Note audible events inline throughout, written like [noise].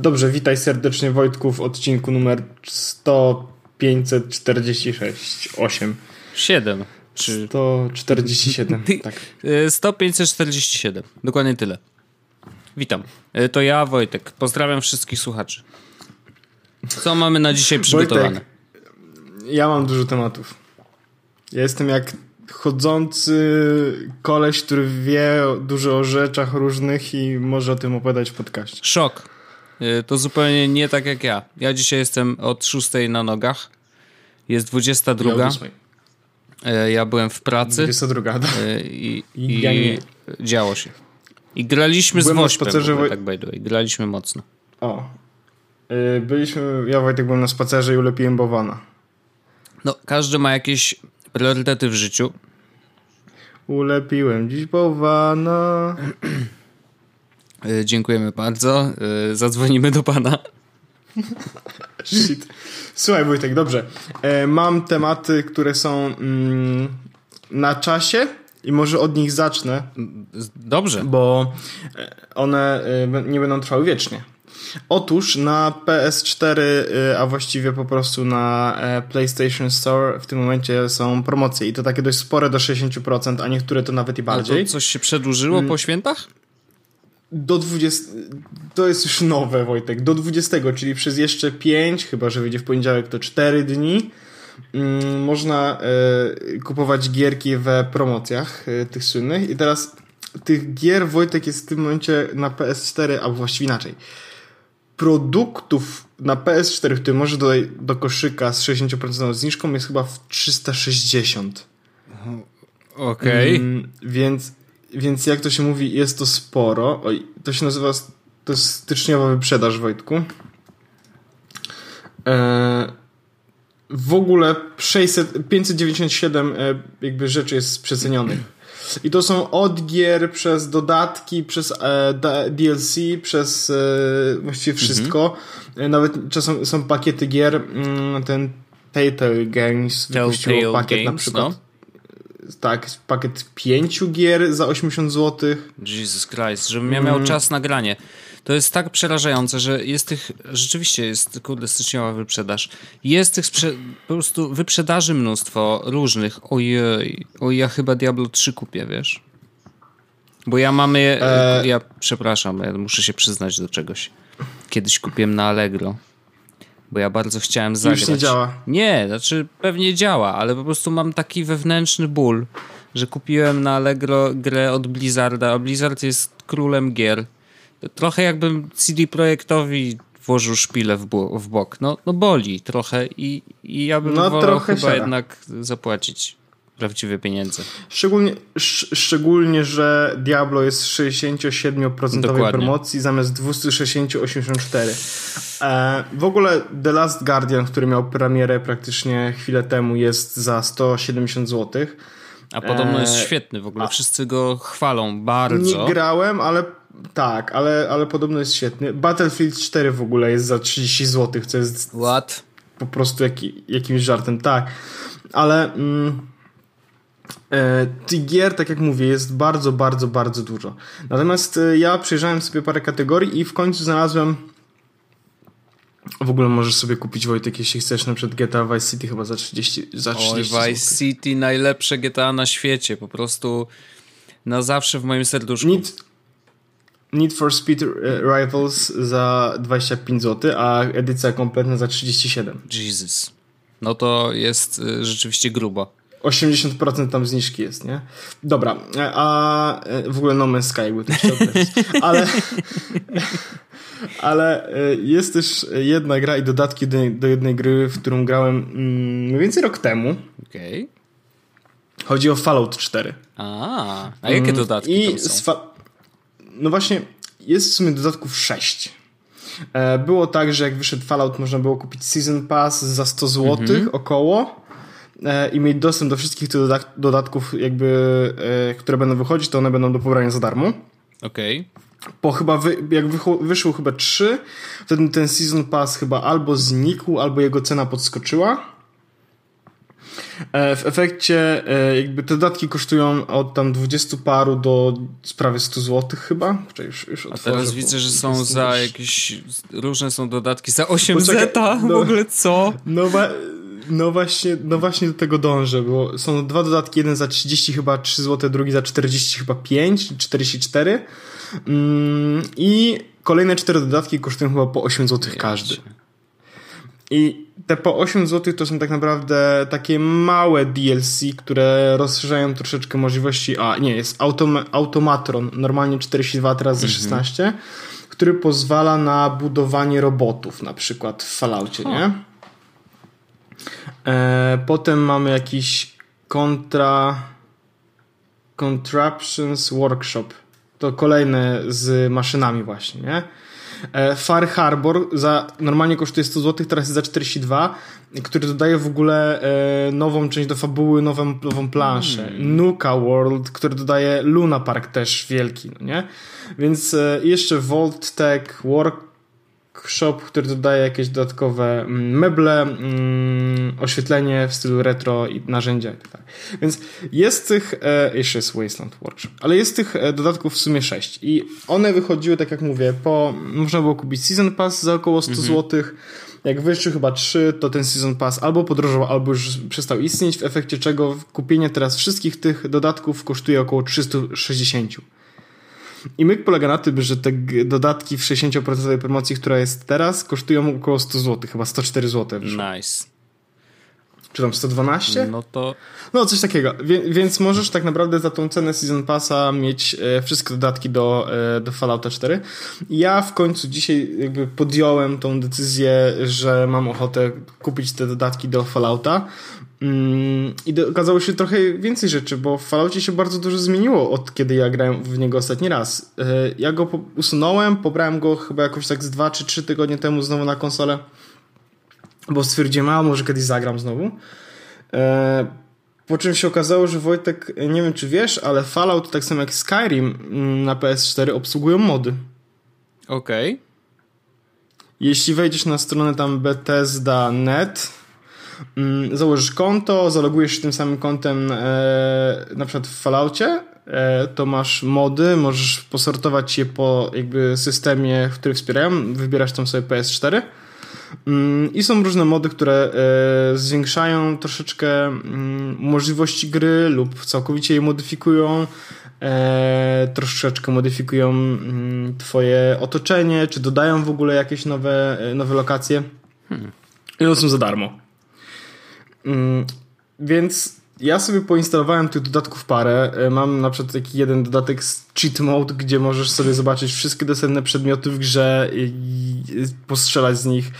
Dobrze, witaj serdecznie Wojtku w odcinku numer 100 546 8 7 czy 147, tak. 100 547. Dokładnie tyle. Witam. E, To ja Wojtek. Pozdrawiam wszystkich słuchaczy. Co mamy na dzisiaj przygotowane? Wojtek, ja mam dużo tematów. Ja jestem jak chodzący koleś, który wie dużo o rzeczach różnych i może o tym opowiadać w podcaście. Szok. E, To zupełnie nie tak jak ja. Ja dzisiaj jestem od 6 na nogach. Jest 22. Ja. E, Ja byłem w pracy 22, da. e, i, I ja nie. działo się. I graliśmy Byłem z Wośpem, spacerze ogóle, tak by the way. Graliśmy mocno. O. Y, Byliśmy, ja Wojtek byłem na spacerze i ulepiłem bawana. No, każdy ma jakieś priorytety w życiu. Ulepiłem dziś bawana. E, Dziękujemy bardzo. E, Zadzwonimy do pana. [laughs] Shit. Słuchaj Wojtek, dobrze. E, mam tematy, które są mm, na czasie i może od nich zacznę, Dobrze. bo one nie będą trwały wiecznie. Otóż na PS4, e, a właściwie po prostu na PlayStation Store w tym momencie są promocje i to takie dość spore do 60%, a niektóre to nawet i A bardziej. to coś się przedłużyło Mm. po świętach? Do 20. To jest już nowe, Wojtek. Do 20, czyli przez jeszcze 5, chyba że wyjdzie w poniedziałek, to 4 dni. mm, Można e, kupować gierki we promocjach e, tych słynnych. I teraz tych gier, Wojtek, jest w tym momencie na PS4, a właściwie inaczej. Produktów na PS4, które może dodać do koszyka z 60% zniżką, jest chyba w 360. Okej. Mm, więc, więc jak to się mówi, jest to sporo. Oj, to się nazywa, to jest styczniowa wyprzedaż, Wojtku. E, w ogóle 600, 597 e, jakby rzeczy jest przecenionych. I to są od gier przez dodatki, przez e, da- DLC, przez e, właściwie wszystko. E, nawet czasem są pakiety gier. Mm, ten Telltale Games wypuściło Telltale pakiet na Games, przykład. no. Tak, pakiet pięciu gier za 80 zł. Jesus Christ, żebym ja Mm. miał czas na granie. To jest tak przerażające, że jest tych, rzeczywiście jest, kurde, styczniowa wyprzedaż. Jest tych sprze- po prostu wyprzedaży mnóstwo różnych. Ojej, oj, ja chyba Diablo 3 kupię, wiesz? Bo ja mamy, E- ja przepraszam, ja muszę się przyznać do czegoś. Kiedyś kupiłem na Allegro, bo ja bardzo chciałem zagrać. nie działa. Nie, znaczy pewnie działa, ale po prostu mam taki wewnętrzny ból, że kupiłem na Allegro grę od Blizzarda, a Blizzard jest królem gier. Trochę jakbym CD Projektowi włożył szpilę w, w bok. No, no boli trochę i, i ja bym No, wolał chyba siada. jednak zapłacić prawdziwe pieniądze. Szczególnie, sz, szczególnie, że Diablo jest w 67% Dokładnie. promocji zamiast 260,84. E, w ogóle The Last Guardian, który miał premierę praktycznie chwilę temu, jest za 170 zł. A podobno jest Eee, świetny w ogóle. Wszyscy go chwalą bardzo. Nie grałem, ale tak, ale, ale podobno jest świetny. Battlefield 4 w ogóle jest za 30 zł, co jest What? po prostu jaki, jakimś żartem, tak. Ale mm, e, tych gier, tak jak mówię, jest bardzo, bardzo, bardzo dużo. Natomiast e, ja przejrzałem sobie parę kategorii i w końcu znalazłem w ogóle możesz sobie kupić Wojtek, jeśli chcesz, na przykład GTA Vice City chyba za 30 za 30 Oj. Vice City, najlepsze GTA na świecie. Po prostu na zawsze w moim serduszku. Need, Need for Speed e, Rivals za 25 zł, a edycja kompletna za 37. Jesus. No to jest rzeczywiście grubo. 80% tam zniżki jest, nie? Dobra, e, a e, w ogóle No Man's Sky jakby to chciał. Ale, ale e, jest też jedna gra i dodatki do, do jednej gry, w którą grałem mm, mniej więcej rok temu. Okej. Chodzi o Fallout 4. A, a jakie dodatki Mm, I z fa- no właśnie, jest w sumie dodatków 6. E, Było tak, że jak wyszedł Fallout, można było kupić Season Pass za 100 zł Mhm. około i mieć dostęp do wszystkich tych dodat- dodatków, jakby, e, które będą wychodzić, to one będą do pobrania za darmo. Okej. Po chyba, wy, jak wyszło chyba 3, wtedy ten Season Pass chyba albo znikł, albo jego cena podskoczyła. E, w efekcie e, jakby te dodatki kosztują od tam 20 paru do prawie 100 zł chyba. Już, już A teraz widzę, że są za jakieś różne są dodatki za 8 Poczekaj, zeta. No, w ogóle co? No, no właśnie, no właśnie do tego dążę, bo są dwa dodatki, jeden za 30 chyba 3 zł, drugi za 40 chyba 5, 44. Mm, I kolejne cztery dodatki kosztują chyba po 8 zł każdy. I te po 8 zł to są tak naprawdę takie małe DLC, które rozszerzają troszeczkę możliwości. A, nie, jest Autom Automatron, normalnie 42, teraz za 16, mhm. który pozwala na budowanie robotów, na przykład w Falloutie, nie? E, potem mamy jakiś kontra. Contraptions Workshop. To kolejne z maszynami, właśnie, nie? E, Far Harbor za, normalnie kosztuje 100 zł, teraz jest za 42, który dodaje w ogóle e, nową część do fabuły, nową, nową planszę. Hmm. Nuka World, który dodaje Luna Park też wielki, no nie? Więc e, jeszcze Vault Tech, Work shop, który dodaje jakieś dodatkowe mm, meble, mm, oświetlenie w stylu retro i narzędzia tak Więc jest tych, e, jeszcze jest Wasteland Workshop, ale jest tych e, dodatków w sumie 6 i one wychodziły, tak jak mówię, po, można było kupić Season Pass za około 100 mhm. zł, jak wyszły chyba 3, to ten Season Pass albo podrożał, albo już przestał istnieć, w efekcie czego kupienie teraz wszystkich tych dodatków kosztuje około 360 i myk polega na tym, że te dodatki w 60% promocji, która jest teraz, kosztują około 100 zł, chyba 104 zł. Nice. Czy tam 112? No to. No, coś takiego. Wie, więc możesz tak naprawdę za tą cenę Season Passa mieć e, wszystkie dodatki do, e, do Fallouta 4. Ja w końcu dzisiaj jakby podjąłem tą decyzję, że mam ochotę kupić te dodatki do Fallouta. Mm, I okazało się trochę więcej rzeczy, bo w Falloutie się bardzo dużo zmieniło od kiedy ja grałem w niego ostatni raz. E, ja go usunąłem, pobrałem go chyba jakoś tak z 2 czy 3 tygodnie temu znowu na konsolę, bo stwierdziłem, a może kiedyś zagram znowu. E, po czym się okazało, że Wojtek, nie wiem czy wiesz, ale Fallout, tak samo jak Skyrim mm, na PS4 obsługują mody. Okej. Okay. Jeśli wejdziesz na stronę tam Bethesda.net, założysz konto, zalogujesz się tym samym kontem e, na przykład w Falloutie, e, to masz mody, możesz posortować je po jakby systemie, który wspierają, wybierasz tam sobie PS4 mm, i są różne mody, które e, zwiększają troszeczkę mm, możliwości gry lub całkowicie je modyfikują, troszeczkę modyfikują twoje otoczenie, czy dodają w ogóle jakieś nowe, nowe lokacje. Hmm. I one są za darmo. Mm, więc ja sobie poinstalowałem tych dodatków parę. E, mam na przykład taki jeden dodatek z cheat mode, gdzie możesz sobie zobaczyć wszystkie dostępne przedmioty w grze i postrzelać z nich.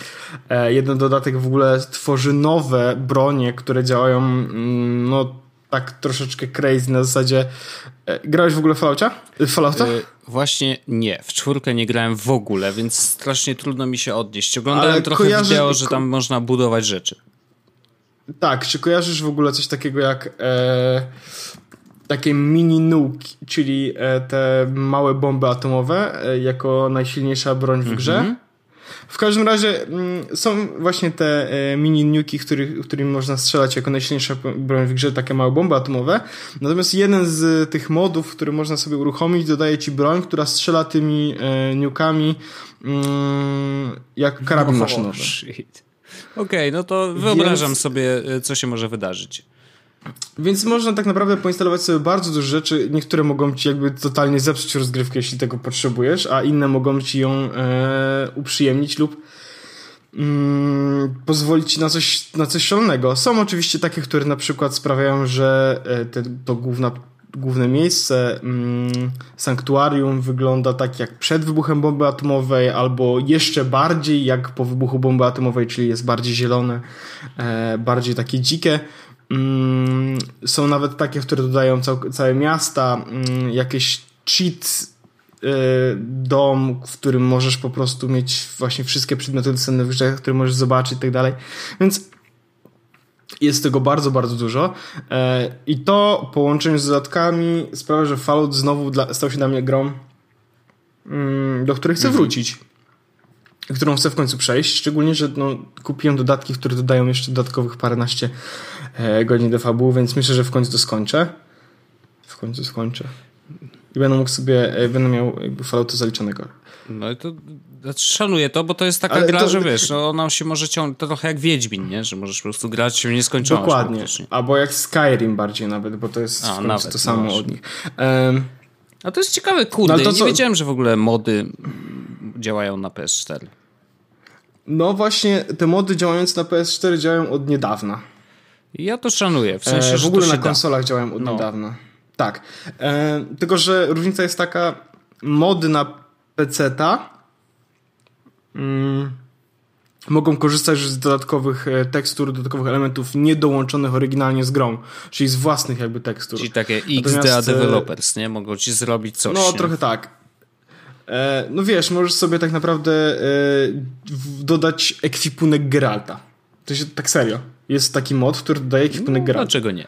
E, jeden dodatek w ogóle tworzy nowe bronie, które działają mm, no tak troszeczkę crazy na zasadzie. E, grałeś w ogóle Fallouta? Fallouta? Yy, właśnie nie. W czwórkę nie grałem w ogóle, więc strasznie trudno mi się odnieść. Oglądałem Ale trochę kojarzy... wideo, że tam można budować rzeczy. Tak, czy kojarzysz w ogóle coś takiego jak e, takie mini nuke, czyli e, te małe bomby atomowe e, jako najsilniejsza broń w grze? Mm -hmm. W każdym razie m, mm, są właśnie te e, mini nuki, których, którymi można strzelać jako najsilniejsza broń w grze, takie małe bomby atomowe. Natomiast jeden z tych modów, który można sobie uruchomić, dodaje ci broń, która strzela tymi e, nukami mm, jak karabin maszynowy. Okej, okay, no to wyobrażam Więc... sobie, e, co się może wydarzyć. Więc można tak naprawdę poinstalować sobie bardzo dużo rzeczy. Niektóre mogą ci jakby totalnie zepsuć rozgrywkę, jeśli tego potrzebujesz, a inne mogą ci ją e, uprzyjemnić lub mm, pozwolić ci na coś, na coś szalonego. Są oczywiście takie, które na przykład sprawiają, że e, te, to główna główne miejsce mm, sanktuarium wygląda tak jak przed wybuchem bomby atomowej, albo jeszcze bardziej jak po wybuchu bomby atomowej, czyli jest bardziej zielone, e, bardziej takie dzikie. Mm, są nawet takie, które dodają cał, całe miasta, mm, jakieś cheat e, dom, w którym możesz po prostu mieć właśnie wszystkie przedmioty cenne w które możesz zobaczyć i tak dalej. Więc jest tego bardzo, bardzo dużo. E, I to połączenie z dodatkami sprawia, że Fallout znowu dla, stał się dla mnie grą, mm, do której chcę mhm. wrócić. Którą chcę w końcu przejść. Szczególnie, że no, kupiłem dodatki, które dodają jeszcze dodatkowych paręnaście e, godzin do fabuły, więc myślę, że w końcu to skończę. W końcu skończę. I będę mógł sobie, e, będę miał jakby Falloutu zaliczonego. No i to znaczy szanuję to, bo to jest taka Ale gra, to- że wiesz, no ona się może ciągnąć, to trochę jak Wiedźmin, nie? Że możesz po prostu grać w nieskończoność. Dokładnie. praktycznie. Albo jak Skyrim bardziej nawet, bo to jest A, nawet, to no samo właśnie. od nich. Em, A to jest ciekawe, kurde, No to nie wiedziałem, że w ogóle mody działają na PS4. no właśnie, te mody działające na PS4 działają od niedawna. Ja to szanuję, w sensie, E, w ogóle na się da. konsolach działają od No. niedawna. Tak. E, tylko, że różnica jest taka, mody na PC-ta mm, mogą korzystać z dodatkowych e, tekstur, dodatkowych elementów niedołączonych oryginalnie z grą, czyli z własnych jakby tekstur. Czyli takie XDA e, developers, nie? Mogą ci zrobić coś. No, nie? trochę tak. E, no wiesz, możesz sobie tak naprawdę e, dodać ekwipunek Geralta. To się tak serio. Jest taki mod, który dodaje ekwipunek no, Geralta. dlaczego nie?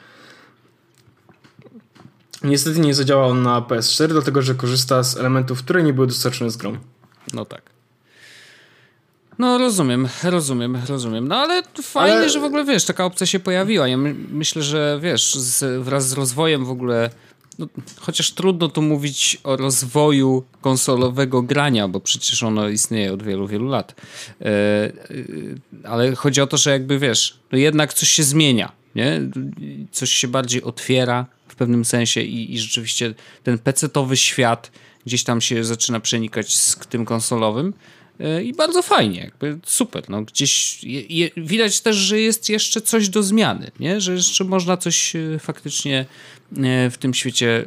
Niestety nie zadziała on na PS4, dlatego że korzysta z elementów, które nie były dostarczone z grą. No tak. No rozumiem, rozumiem, rozumiem. No ale fajnie, Ale- że w ogóle wiesz, taka opcja się pojawiła. Ja my, myślę, że wiesz, z, wraz z rozwojem w ogóle, no, chociaż trudno tu mówić o rozwoju konsolowego grania, bo przecież ono istnieje od wielu, wielu lat. E, ale chodzi o to, że jakby wiesz, no jednak coś się zmienia, nie? Coś się bardziej otwiera pewnym sensie i, i rzeczywiście ten pecetowy świat gdzieś tam się zaczyna przenikać z tym konsolowym. E, I bardzo fajnie, jakby super. No, gdzieś je, je, widać też, że jest jeszcze coś do zmiany, nie? że jeszcze można coś e, faktycznie e, w tym świecie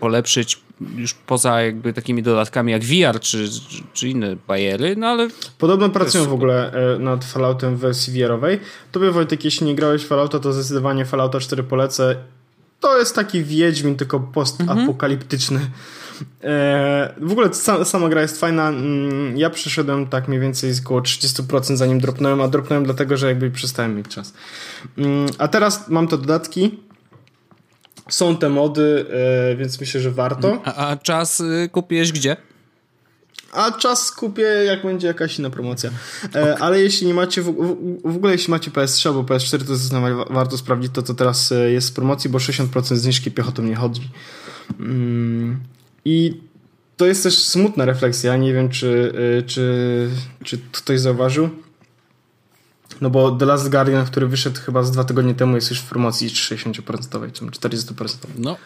polepszyć, już poza jakby takimi dodatkami jak VR czy, czy, inne bajery, no ale Podobno pracują w ogóle nad Falloutem w wersji VR-owej. Tobie Wojtek, jeśli nie grałeś Fallouta, to zdecydowanie Fallouta 4 polecę. To jest taki Wiedźmin, tylko postapokaliptyczny. E, w ogóle sa, sama gra jest fajna. Mm, Ja przeszedłem tak mniej więcej z około 30% zanim dropnąłem, a dropnąłem dlatego, że jakby przestałem mieć czas. Mm, A teraz mam te dodatki. Są te mody, e, więc myślę, że warto. a, a czas y, kupiłeś gdzie? A czas kupię, jak będzie jakaś inna promocja. E, Ale jeśli nie macie, w, w, w ogóle jeśli macie PS3 albo PS4, to zdecydowanie wa- warto sprawdzić to, co teraz e, jest w promocji, bo 60% zniżki piechotą nie chodzi. Mm, I to jest też smutna refleksja, nie wiem, czy, e, czy, czy ktoś zauważył. No bo The Last Guardian, który wyszedł chyba z dwa tygodnie temu, jest już w promocji 60% czy 40%. No,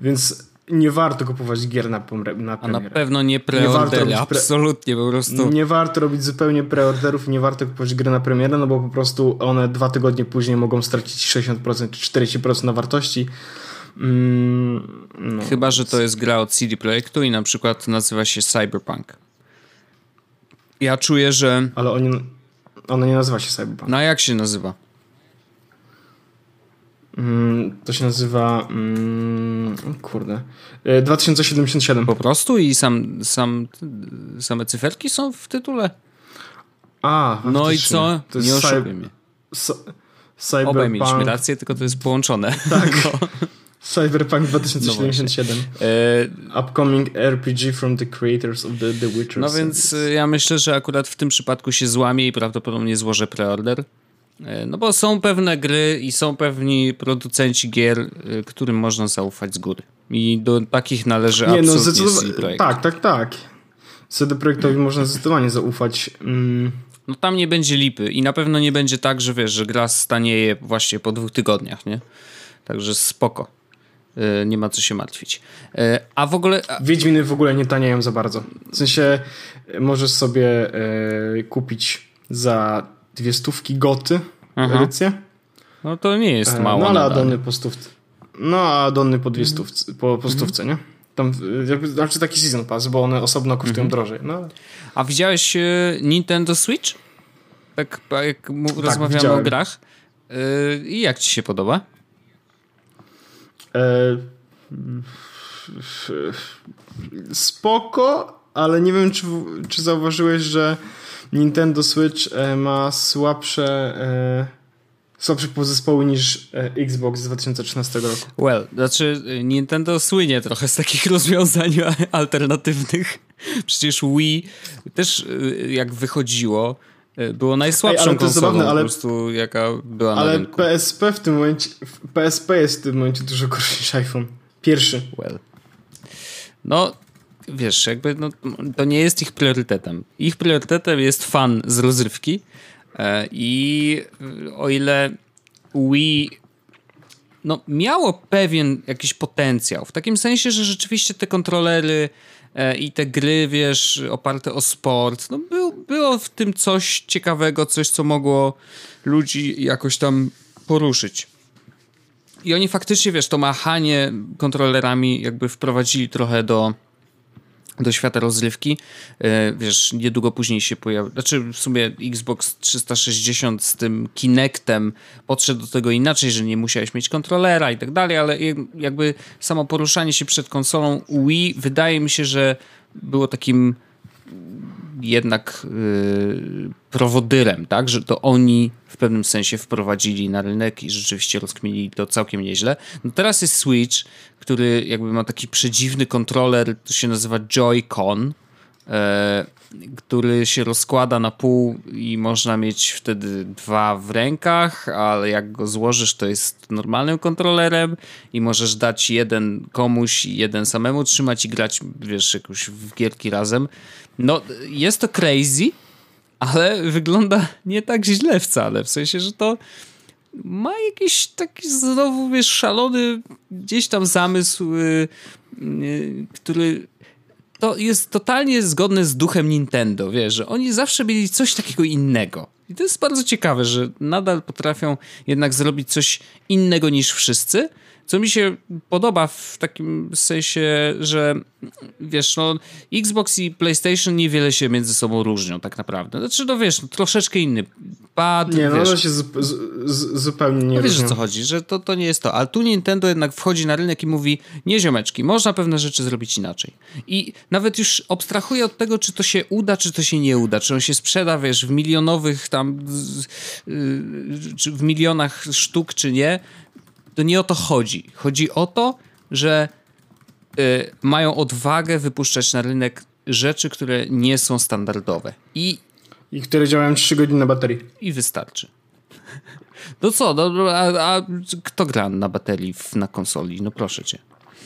Więc nie warto kupować gier na, na a na premierę. pewno nie preordery, absolutnie po prostu. Nie warto robić zupełnie preorderów i nie warto kupować gry na premierę, no bo po prostu one dwa tygodnie później mogą stracić 60% czy 40% na wartości. Mm, no. Chyba, że to jest gra od CD Projektu i na przykład nazywa się Cyberpunk. Ja czuję, że... Ale oni, ona nie nazywa się Cyberpunk. No a jak się nazywa? Mm, to się nazywa... Mm, kurde. E, 2077. Po prostu i sam, sam, same cyferki są w tytule? A, No i co? To jest Nie oszukuj mnie. cy- Obaj mieliśmy Cyberpunk, rację, tylko to jest połączone. Tak. [laughs] No. Cyberpunk 2077. E, Upcoming RPG from the creators of the, the Witcher No więc y, ja myślę, że akurat w tym przypadku się złamie i prawdopodobnie złożę preorder. E, No bo są pewne gry i są pewni producenci gier, y, którym można zaufać z góry. I do takich należy Nie, no absolutnie zdecydowanie. Projekt. Tak, tak, tak. CD Projektowi można zdecydowanie zaufać. Mm, No tam nie będzie lipy i na pewno nie będzie tak, że wiesz, że gra stanieje właśnie po dwóch tygodniach, nie? Także spoko. E, Nie ma co się martwić. E, A w ogóle... a- Wiedźminy w ogóle nie tanieją za bardzo. W sensie e, możesz sobie e, kupić za dwie stówki goty Aha. edycję. No to nie jest E, mało no ale nadal. adony po stówce. No a adony po dwie Mhm. stówce, po, po stówce, nie? Tam, e, jakby, znaczy taki season pass, bo one osobno kosztują Mhm. drożej. No, A widziałeś e, Nintendo Switch? Tak jak mu- rozmawiamy o widziałem. grach. E, I jak ci się podoba? Spoko, ale nie wiem, czy, czy zauważyłeś, że Nintendo Switch e, ma słabsze, e, słabsze podzespoły niż e, Xbox z 2013 roku. Well, znaczy Nintendo słynie trochę z takich [laughs] rozwiązań alternatywnych. Przecież Wii też jak wychodziło, było najsłabszą Ej, konsolą zabawne, ale, po prostu, jaka była ale na rynku. PSP w tym momencie, PSP jest w tym momencie dużo gorszy niż iPhone. Pierwszy. Well. No, wiesz, jakby no, to nie jest ich priorytetem. Ich priorytetem jest fan z rozrywki e, i o ile Wii no, miało pewien jakiś potencjał, w takim sensie, że rzeczywiście te kontrolery e, i te gry, wiesz, oparte o sport, no był, było w tym coś ciekawego, coś, co mogło ludzi jakoś tam poruszyć. I oni faktycznie, wiesz, to machanie kontrolerami jakby wprowadzili trochę do do świata rozrywki. E, wiesz, niedługo później się pojawił, znaczy w sumie Xbox 360 z tym Kinectem podszedł do tego inaczej, że nie musiałeś mieć kontrolera i tak dalej, ale jakby samo poruszanie się przed konsolą Wii wydaje mi się, że było takim jednak yy, prowodyrem, tak? Że to oni w pewnym sensie wprowadzili na rynek i rzeczywiście rozkminili to całkiem nieźle. No teraz jest Switch, który jakby ma taki przedziwny kontroler, to się nazywa Joy-Con, e, który się rozkłada na pół i można mieć wtedy dwa w rękach, ale jak go złożysz, to jest normalnym kontrolerem i możesz dać jeden komuś i jeden samemu trzymać i grać, wiesz, jakoś w gierki razem. No, jest to crazy, ale wygląda nie tak źle wcale, w sensie, że to ma jakiś taki znowu, wiesz, szalony gdzieś tam zamysł, yy, yy, który to jest totalnie zgodne z duchem Nintendo, wiesz, że oni zawsze mieli coś takiego innego. I to jest bardzo ciekawe, że nadal potrafią jednak zrobić coś innego niż wszyscy, co mi się podoba w takim sensie, że wiesz, no Xbox i PlayStation niewiele się między sobą różnią tak naprawdę. Znaczy, no wiesz, no, troszeczkę inny pad. Nie, no one się zupełnie nie no, Wiesz, o co chodzi, że to, to nie jest to. Ale tu Nintendo jednak wchodzi na rynek i mówi, nie ziomeczki, można pewne rzeczy zrobić inaczej. I nawet już abstrahuje od tego, czy to się uda, czy to się nie uda. Czy on się sprzeda, wiesz, w milionowych tam, yy, czy w milionach sztuk, czy nie to nie o to chodzi. Chodzi o to, że y, mają odwagę wypuszczać na rynek rzeczy, które nie są standardowe. I, I które działają 3 godziny na baterii. I wystarczy. No co, no, a, a kto gra na baterii w, na konsoli? No proszę cię.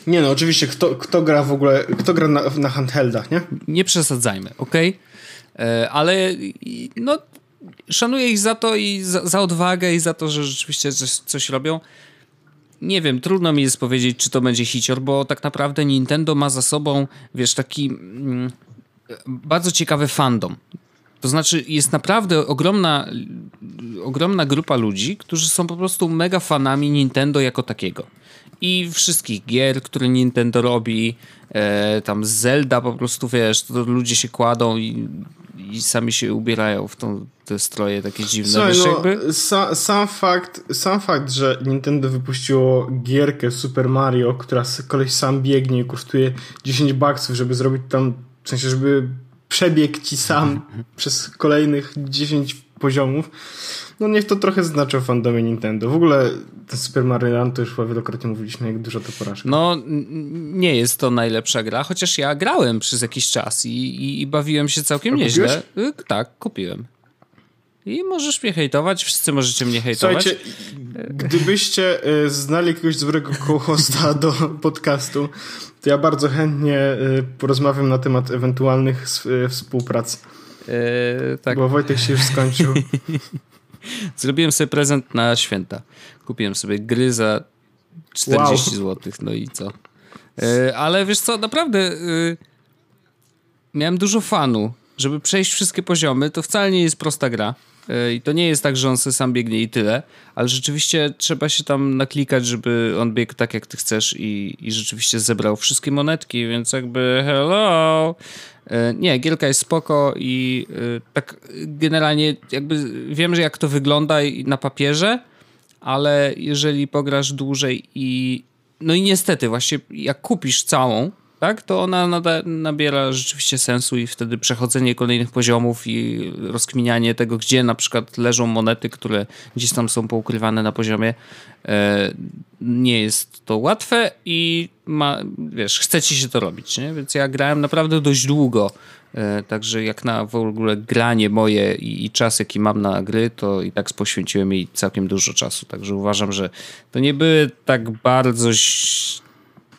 Nie no, oczywiście, kto, kto gra w ogóle, kto gra na, na handheldach, nie? Nie przesadzajmy, ok? E, ale no, szanuję ich za to i za, za, odwagę i za to, że rzeczywiście coś, coś robią nie wiem, trudno mi jest powiedzieć, czy to będzie hicior, bo tak naprawdę Nintendo ma za sobą, wiesz, taki mm, bardzo ciekawy fandom. To znaczy, jest naprawdę ogromna, ogromna grupa ludzi, którzy są po prostu mega fanami Nintendo jako takiego. I wszystkich gier, które Nintendo robi, e, tam Zelda po prostu, wiesz, to ludzie się kładą i i sami się ubierają w tą, te stroje takie dziwne. Słuchaj, Wiesz, no, jakby... sa, sam, fakt, sam fakt, że Nintendo wypuściło gierkę Super Mario, która koleś sam biegnie i kosztuje 10 baksów, żeby zrobić tam, w sensie, żeby przebiegł ci sam [laughs] przez kolejnych 10 poziomów, no niech to trochę znaczy o fandomie Nintendo. W ogóle ten Super Mario Land to już wielokrotnie mówiliśmy, jak dużo to porażka. No, nie jest to najlepsza gra, chociaż ja grałem przez jakiś czas i, i, i bawiłem się całkiem A nieźle. Kupiłeś? Y, tak, kupiłem. I możesz mnie hejtować, wszyscy możecie mnie hejtować. Słuchajcie, gdybyście y, znali jakiegoś dobrego kołosta [laughs] do podcastu, to ja bardzo chętnie y, porozmawiam na temat ewentualnych współprac. Yy, tak. Bo Wojtek się już skończył. [laughs] Zrobiłem sobie prezent na święta. Kupiłem sobie gry za 40 wow. zł. No i co? Yy, ale wiesz co, naprawdę yy, miałem dużo fanu. Żeby przejść wszystkie poziomy, to wcale nie jest prosta gra. Yy, I to nie jest tak, że on sobie sam biegnie i tyle, ale rzeczywiście trzeba się tam naklikać, żeby on biegł tak, jak ty chcesz i, i rzeczywiście zebrał wszystkie monetki, więc jakby hello. E, nie, Gielka jest spoko i e, tak generalnie jakby wiem, że jak to wygląda na papierze, ale jeżeli pograsz dłużej i no i niestety właśnie jak kupisz całą, tak, to ona nada, nabiera rzeczywiście sensu i wtedy przechodzenie kolejnych poziomów i rozkminianie tego, gdzie na przykład leżą monety, które gdzieś tam są poukrywane na poziomie, e, nie jest to łatwe i ma, wiesz, chce ci się to robić, nie? Więc ja grałem naprawdę dość długo. E, także jak na w ogóle granie moje i, i czas, jaki mam na gry, to i tak poświęciłem jej całkiem dużo czasu. Także uważam, że to nie były tak bardzo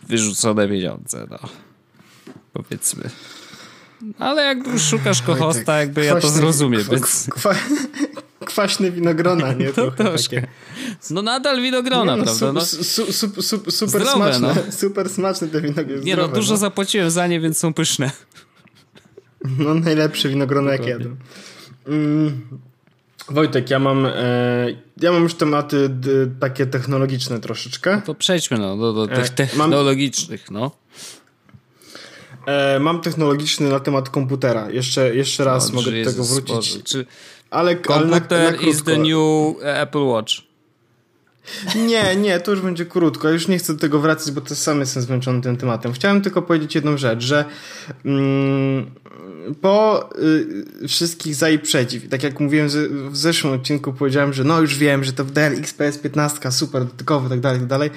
wyrzucone pieniądze, no. Powiedzmy. Ale jak szukasz kohosta, jakby ja to zrozumiem, więc... kwaśne winogrona, nie? [laughs] To takie. No nadal winogrona, nie, no, prawda? No. Su, su, su, super zdrowe, smaczne, no. super smaczne te winogrona. Nie no, dużo no. zapłaciłem za nie, więc są pyszne. No najlepsze winogrona jak jadę. Mm, Wojtek, ja mam, e, ja mam już tematy takie technologiczne troszeczkę. No to przejdźmy no, do, do tych e, technologicznych, mam, no. E, mam technologiczny na temat komputera. Jeszcze, jeszcze raz no, mogę do tego wrócić. Czy ale, komputer ale na, na is the new Apple Watch. Nie, nie, to już będzie krótko. Już nie chcę do tego wracać, bo to sam jestem zmęczony tym tematem. Chciałem tylko powiedzieć jedną rzecz, że mm, po y, wszystkich za i przeciw, tak jak mówiłem w zeszłym odcinku, powiedziałem, że no już wiem, że to Dell XPS 15 super dotykowy, tak dalej, tak dalej.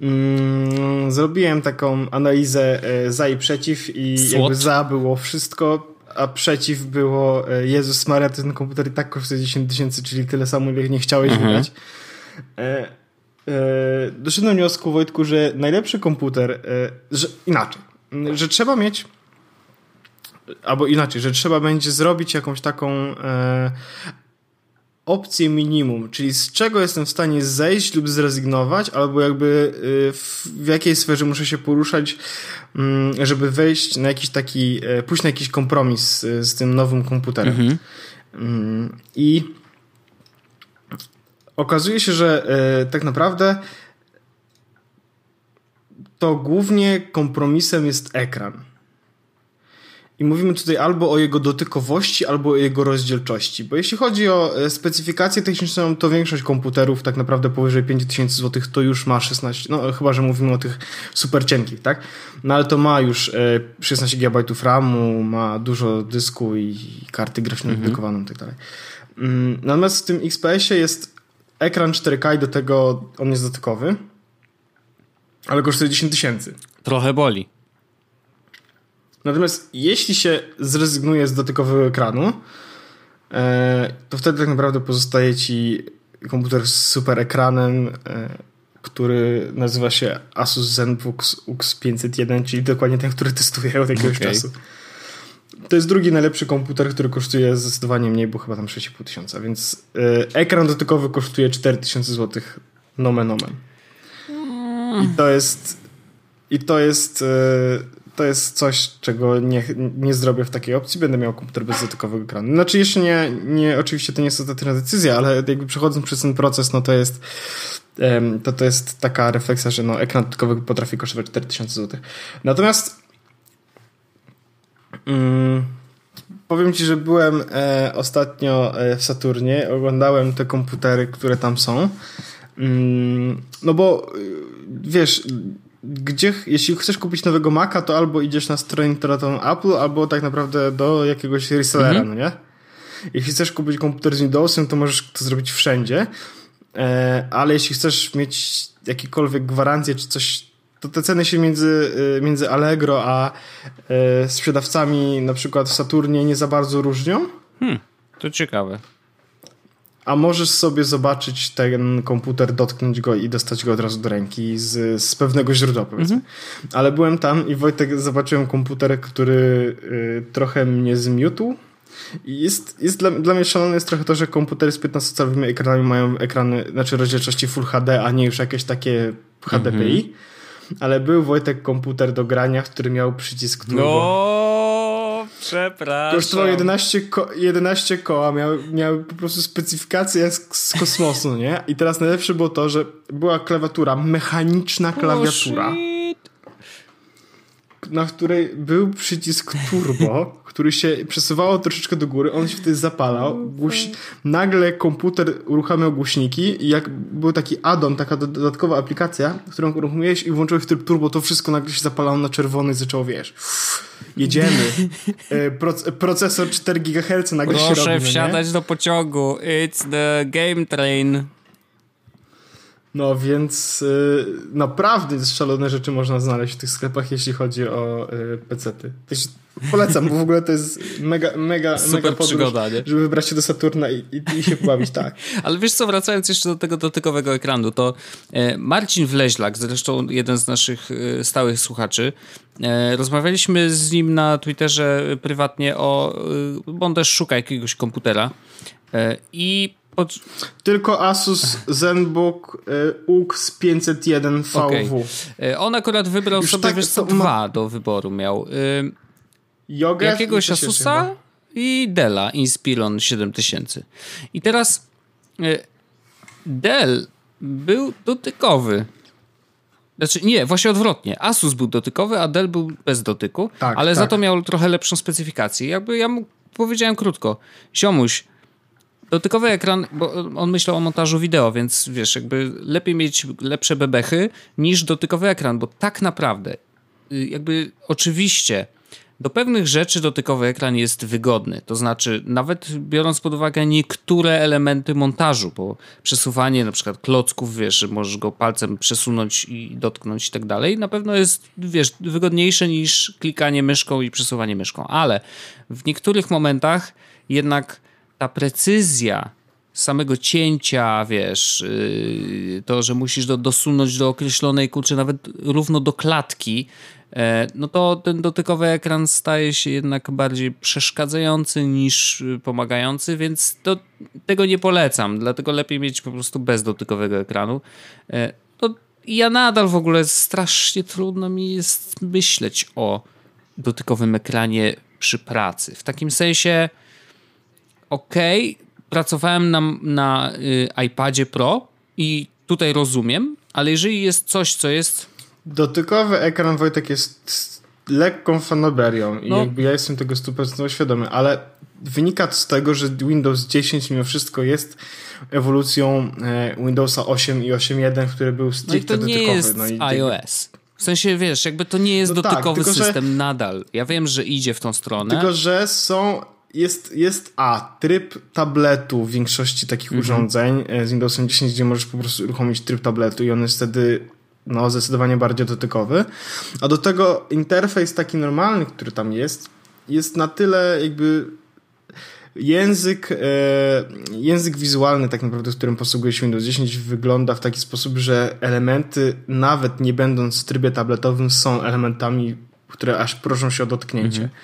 Mm, zrobiłem taką analizę y, za i przeciw i Swat. jakby za było wszystko, a przeciw było e, Jezus Maria, ten komputer i tak kosztuje 10 tysięcy, czyli tyle samo, ile nie chciałeś mhm. wydać. E, e, doszedłem do wniosku, Wojtku, że najlepszy komputer, e, że inaczej, że trzeba mieć albo inaczej, że trzeba będzie zrobić jakąś taką e, opcję minimum, czyli z czego jestem w stanie zejść lub zrezygnować, albo jakby y, w, w jakiej sferze muszę się poruszać, mm, żeby wejść na jakiś taki, e, pójść na jakiś kompromis z, z tym nowym komputerem. Mhm. Mm, I okazuje się, że e, tak naprawdę to głównie kompromisem jest ekran. I mówimy tutaj albo o jego dotykowości, albo o jego rozdzielczości. Bo jeśli chodzi o e, specyfikację techniczną, to większość komputerów tak naprawdę powyżej 5000 zł to już ma 16, no chyba, że mówimy o tych super cienkich, tak? No ale to ma już 16 GB RAMu, ma dużo dysku i karty graficznej mhm. dedykowaną i tak dalej. Mm, natomiast w tym XPS-ie jest ekran 4K i do tego on jest dotykowy, ale kosztuje 10 tysięcy. Trochę boli. Natomiast jeśli się zrezygnuje z dotykowego ekranu, e, to wtedy tak naprawdę pozostaje ci komputer z super ekranem, e, który nazywa się Asus ZenBook UX 501, czyli dokładnie ten, który testuję od jakiegoś okay. czasu. To jest drugi najlepszy komputer, który kosztuje zdecydowanie mniej, bo chyba tam 6,5 tysiąca, więc e, ekran dotykowy kosztuje 4000 zł nomen omen. I to jest i to jest to jest coś, czego nie, nie zrobię w takiej opcji. Będę miał komputer bez dotykowego ekranu. Znaczy jeszcze nie, nie oczywiście to nie jest ostateczna decyzja, ale jakby przechodząc przez ten proces, no to jest to, to jest taka refleksja, że no, ekran dotykowy potrafi kosztować 4000 zł. Natomiast mm, powiem Ci, że byłem e, ostatnio e, w Saturnie, oglądałem te komputery, które tam są. Mm, no bo y, wiesz, gdzie, jeśli chcesz kupić nowego Maca, to albo idziesz na stronę internetową Apple, albo tak naprawdę do jakiegoś resellera, mhm. no nie? Jeśli chcesz kupić komputer z Windowsem, to możesz to zrobić wszędzie, e, ale jeśli chcesz mieć jakiekolwiek gwarancje czy coś, to te ceny się między, e, między Allegro a e, sprzedawcami na przykład w Saturnie nie za bardzo różnią. Hmm, to ciekawe a możesz sobie zobaczyć ten komputer, dotknąć go i dostać go od razu do ręki z, z pewnego źródła, powiedzmy. Mhm. Ale byłem tam i Wojtek zobaczyłem komputer, który y, trochę mnie zmiótł. I jest, jest dla, dla mnie szalone jest trochę to, że komputery z 15-calowymi ekranami mają ekrany, znaczy rozdzielczości Full HD, a nie już jakieś takie HDPI. Mhm. Ale był Wojtek komputer do grania, który miał przycisk turbo. No! Przepraszam. Kosztował 11, ko 11 koła, miał, miał po prostu specyfikację z, z kosmosu, nie? I teraz najlepsze było to, że była klawiatura, mechaniczna klawiatura. Na której był przycisk turbo, który się przesuwało troszeczkę do góry, on się wtedy zapalał, głoś... nagle komputer uruchamiał głośniki i jak był taki addon, taka dodatkowa aplikacja, którą uruchomiłeś i włączyłeś tryb turbo, to wszystko nagle się zapalało na czerwony i zaczęło, wiesz, jedziemy. [laughs] E, procesor 4 GHz nagle Proszę się robi. Proszę wsiadać nie? do pociągu. It's the game train. No więc y, naprawdę szalone rzeczy można znaleźć w tych sklepach, jeśli chodzi o y, pecety. Polecam, bo w ogóle to jest mega, mega, Super mega podróż, przygoda, nie? żeby wybrać się do Saturna i, i, i się pobawić, tak. [laughs] Ale wiesz co, wracając jeszcze do tego dotykowego ekranu, to e, Marcin Wleźlak, zresztą jeden z naszych e, stałych słuchaczy, e, rozmawialiśmy z nim na Twitterze prywatnie o, bo on też szuka jakiegoś komputera i pod... Tylko Asus ZenBook y, UX 501 VW. Okay. On akurat wybrał Już sobie, tak, wiesz co, ma... dwa do wyboru miał. Yogev jakiegoś Asusa i Della Inspiron 7000. I teraz Dell był dotykowy. Znaczy, nie, właśnie odwrotnie. Asus był dotykowy, a Dell był bez dotyku, tak, ale tak. za to miał trochę lepszą specyfikację. Jakby ja mu powiedziałem krótko, ziomuś, dotykowy ekran, bo on myślał o montażu wideo, więc wiesz, jakby lepiej mieć lepsze bebechy niż dotykowy ekran, bo tak naprawdę, y, jakby oczywiście do pewnych rzeczy dotykowy ekran jest wygodny. To znaczy, nawet biorąc pod uwagę niektóre elementy montażu, bo przesuwanie na przykład klocków, wiesz, że możesz go palcem przesunąć i dotknąć i tak dalej, na pewno jest, wiesz, wygodniejsze niż klikanie myszką i przesuwanie myszką. Ale w niektórych momentach jednak ta precyzja samego cięcia, wiesz, yy, to, że musisz do, dosunąć do określonej kurczę, nawet równo do klatki, E, no to ten dotykowy ekran staje się jednak bardziej przeszkadzający niż y, pomagający, więc to, tego nie polecam, dlatego lepiej mieć po prostu bez dotykowego ekranu. E, to ja nadal w ogóle strasznie trudno mi jest myśleć o dotykowym ekranie przy pracy. W takim sensie, okay, pracowałem na, na y, iPadzie Pro i tutaj rozumiem, ale jeżeli jest coś, co jest Dotykowy ekran, Wojtek, jest lekką fanoberią i no. jakby ja jestem tego 100% świadomy, ale wynika to z tego, że Windows 10 mimo wszystko jest ewolucją e, Windowsa 8 i 8.1, który był stricte no i to nie dotykowy. Jest no i iOS. W sensie, wiesz, jakby to nie jest no tak, dotykowy tak, system że, nadal. Ja wiem, że idzie w tą stronę. Tylko, że są jest, jest A, tryb tabletu w większości takich -hmm. urządzeń e, z Windowsem 10, gdzie możesz po prostu uruchomić tryb tabletu i on jest wtedy no, zdecydowanie bardziej dotykowy. A do tego interfejs taki normalny, który tam jest, jest na tyle jakby język, e, język wizualny tak naprawdę, z którym posługuje się Windows 10 wygląda w taki sposób, że elementy nawet nie będąc w trybie tabletowym są elementami które aż proszą się o dotknięcie. Mhm.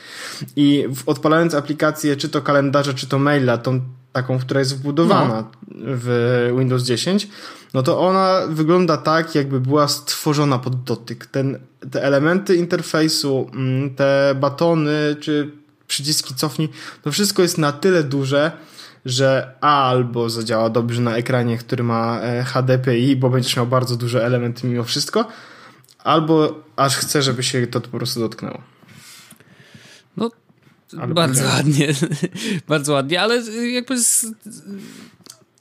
I w, odpalając aplikację, czy to kalendarza, czy to maila, tą taką, która jest wbudowana no. w Windows 10, no to ona wygląda tak, jakby była stworzona pod dotyk. Ten, te elementy interfejsu, mm, te batony czy przyciski cofnij, to wszystko jest na tyle duże, że albo zadziała dobrze na ekranie, który ma e, HDPI, bo będziesz miał bardzo duże elementy mimo wszystko, albo aż chce, żeby się to po prostu dotknęło. No, bardzo ładnie, [laughs] bardzo ładnie, ale jakby z,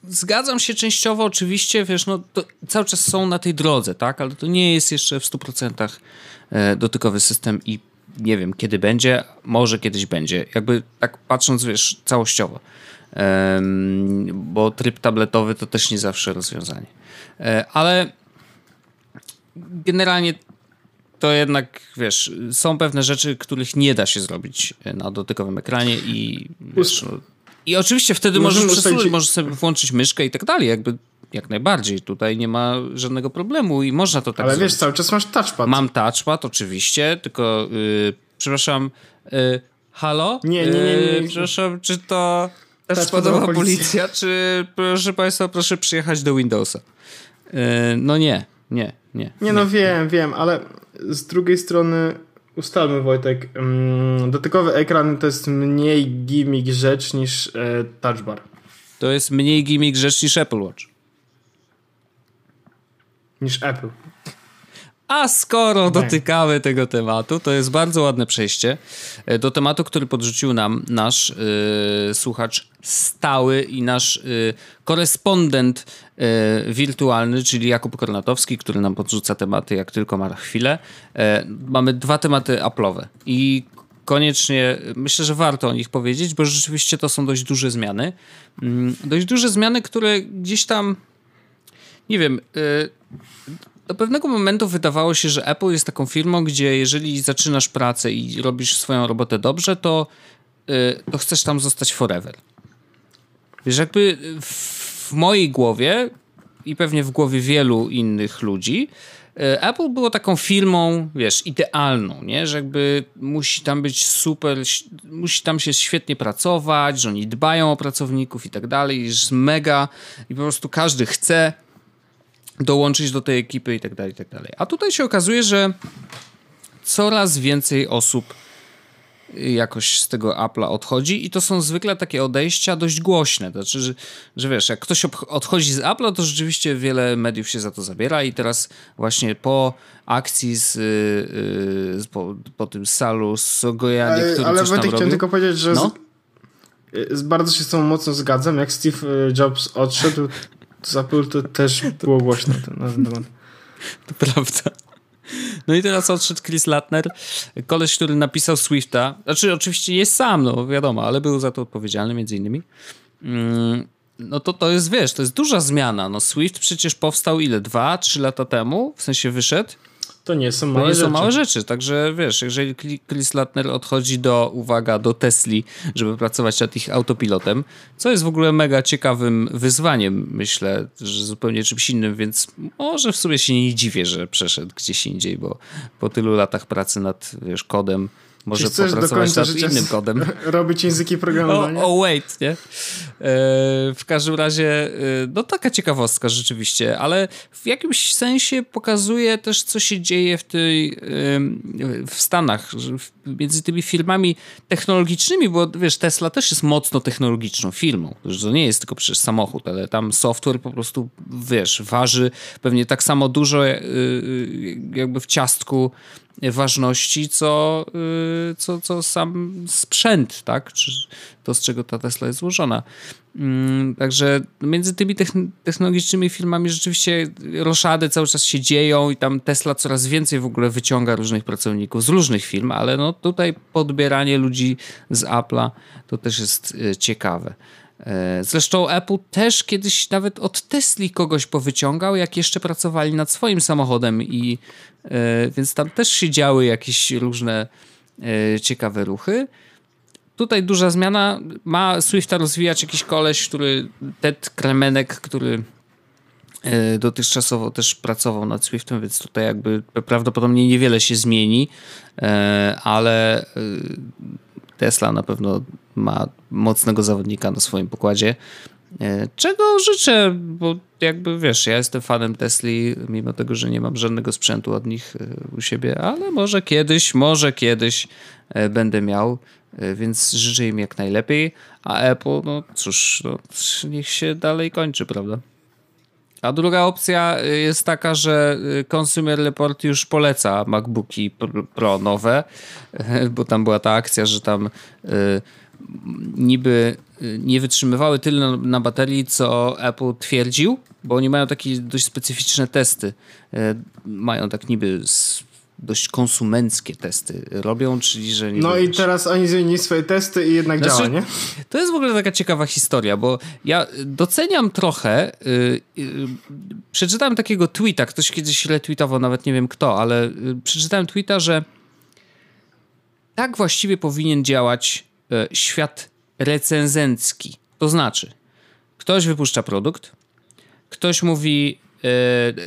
zgadzam się częściowo oczywiście, wiesz, no cały czas są na tej drodze, tak, ale to nie jest jeszcze w 100% e, dotykowy system i nie wiem, kiedy będzie, może kiedyś będzie, jakby tak patrząc, wiesz, całościowo, bo tryb tabletowy to też nie zawsze rozwiązanie, e, ale generalnie to jednak, wiesz, są pewne rzeczy, których nie da się zrobić na dotykowym ekranie i wiesz, no, i oczywiście wtedy możesz przesunąć, możesz sobie włączyć myszkę i tak dalej, jakby jak najbardziej. Tutaj nie ma żadnego problemu i można to tak Ale zrobić. wiesz, cały czas masz touchpad. Mam touchpad, oczywiście, tylko yy, przepraszam, yy, halo? Nie, nie, nie, nie, nie. Przepraszam, czy to touchpadowa policja, policja, czy proszę państwa, proszę przyjechać do Windowsa? Yy, no nie, nie, nie. Nie, no wiem, wiem, ale z drugiej strony ustalmy Wojtek, mm, dotykowy ekran to jest mniej gimmick rzecz niż e, touchbar. To jest mniej gimmick rzecz niż Apple Watch. Niż Apple. A skoro dotykamy tego tematu, to jest bardzo ładne przejście e, do tematu, który podrzucił nam nasz yy, słuchacz stały i nasz yy, korespondent yy, wirtualny, czyli Jakub Kornatowski, który nam podrzuca tematy, jak tylko ma chwilę. mamy dwa tematy Apple'owe i koniecznie myślę, że warto o nich powiedzieć, bo rzeczywiście to są dość duże zmiany. Mm, dość duże zmiany, które gdzieś tam nie wiem, do pewnego momentu wydawało się, że Apple jest taką firmą, gdzie jeżeli zaczynasz pracę i robisz swoją robotę dobrze, to, y, to chcesz tam zostać forever. Wiesz, jakby w mojej głowie i pewnie w głowie wielu innych ludzi, y, Apple było taką firmą, wiesz, idealną, nie? Że jakby musi tam być super, musi tam się świetnie pracować, że oni dbają o pracowników i tak dalej, jest mega i po prostu każdy chce dołączyć do tej ekipy i tak dalej, i tak dalej. A tutaj się okazuje, że coraz więcej osób jakoś z tego Apple'a odchodzi i to są zwykle takie odejścia dość głośne. Znaczy, że, że wiesz, jak ktoś odchodzi z Apple'a, to rzeczywiście wiele mediów się za to zabiera i teraz właśnie po akcji z, yy, po, po, tym salu z Sogojanie, który ale coś tam chciałem tylko powiedzieć, że no? z, z, bardzo się z tą mocno zgadzam. Jak Steve Jobs odszedł, z Apple to też [laughs] było głośno na ten [laughs] temat. To prawda. No i teraz odszedł Chris Latner, koleś, który napisał Swifta. Znaczy, oczywiście jest sam, no wiadomo, ale był za to odpowiedzialny między innymi. Mm, no to to jest, wiesz, to jest duża zmiana. No Swift przecież powstał ile? Dwa, trzy lata temu? W sensie wyszedł? To nie są małe to nie rzeczy. są małe rzeczy, także wiesz, jeżeli Chris Latner odchodzi do, uwaga, do Tesli, żeby pracować nad ich autopilotem, co jest w ogóle mega ciekawym wyzwaniem, myślę, że zupełnie czymś innym, więc może w sumie się nie dziwię, że przeszedł gdzieś indziej, bo po tylu latach pracy nad, wiesz, kodem może popracować nad innym kodem. [laughs] Robić języki programowania. O, oh, wait, nie? E, w każdym razie, e, no taka ciekawostka rzeczywiście, ale w jakimś sensie pokazuje też, co się dzieje w tej, w Stanach, między tymi firmami technologicznymi, bo wiesz, Tesla też jest mocno technologiczną firmą. To nie jest tylko przecież samochód, ale tam software po prostu, wiesz, waży pewnie tak samo dużo e, jakby w ciastku ważności, co, y, co, co sam sprzęt, tak? Czy to, z czego ta Tesla jest złożona. Mm, także między tymi technologicznymi firmami rzeczywiście roszady cały czas się dzieją i tam Tesla coraz więcej w ogóle wyciąga różnych pracowników z różnych firm, ale no tutaj podbieranie ludzi z Apple'a to też jest y, ciekawe. E, zresztą Apple też kiedyś nawet od Tesli kogoś powyciągał, jak jeszcze pracowali nad swoim samochodem i e, więc tam też się działy jakieś różne e, ciekawe ruchy. Tutaj duża zmiana. Ma Swifta rozwijać jakiś koleś, który Ted Kremenek, który dotychczasowo też pracował nad Swiftem, więc tutaj jakby prawdopodobnie niewiele się zmieni, ale Tesla na pewno ma mocnego zawodnika na swoim pokładzie. E, czego życzę, bo jakby wiesz, ja jestem fanem Tesli, mimo tego, że nie mam żadnego sprzętu od nich e, u siebie, ale może kiedyś, może kiedyś e, będę miał, więc życzę im jak najlepiej. A Apple, no cóż, no, niech się dalej kończy, prawda? A druga opcja y, jest taka, że y, Consumer Report już poleca MacBooki Pro nowe, [laughs] bo tam była ta akcja, że tam y, niby nie wytrzymywały tyle na baterii, co Apple twierdził, bo oni mają takie dość specyficzne testy. Mają tak niby dość konsumenckie testy robią, czyli że... no i teraz oni zmienili swoje testy i jednak znaczy, działa, nie? To jest w ogóle taka ciekawa historia, bo ja doceniam trochę, yy, yy, przeczytałem takiego tweeta, ktoś kiedyś retweetował, nawet nie wiem kto, ale yy, przeczytałem tweeta, że tak właściwie powinien działać y, świat recenzencki. To znaczy, ktoś wypuszcza produkt, ktoś mówi,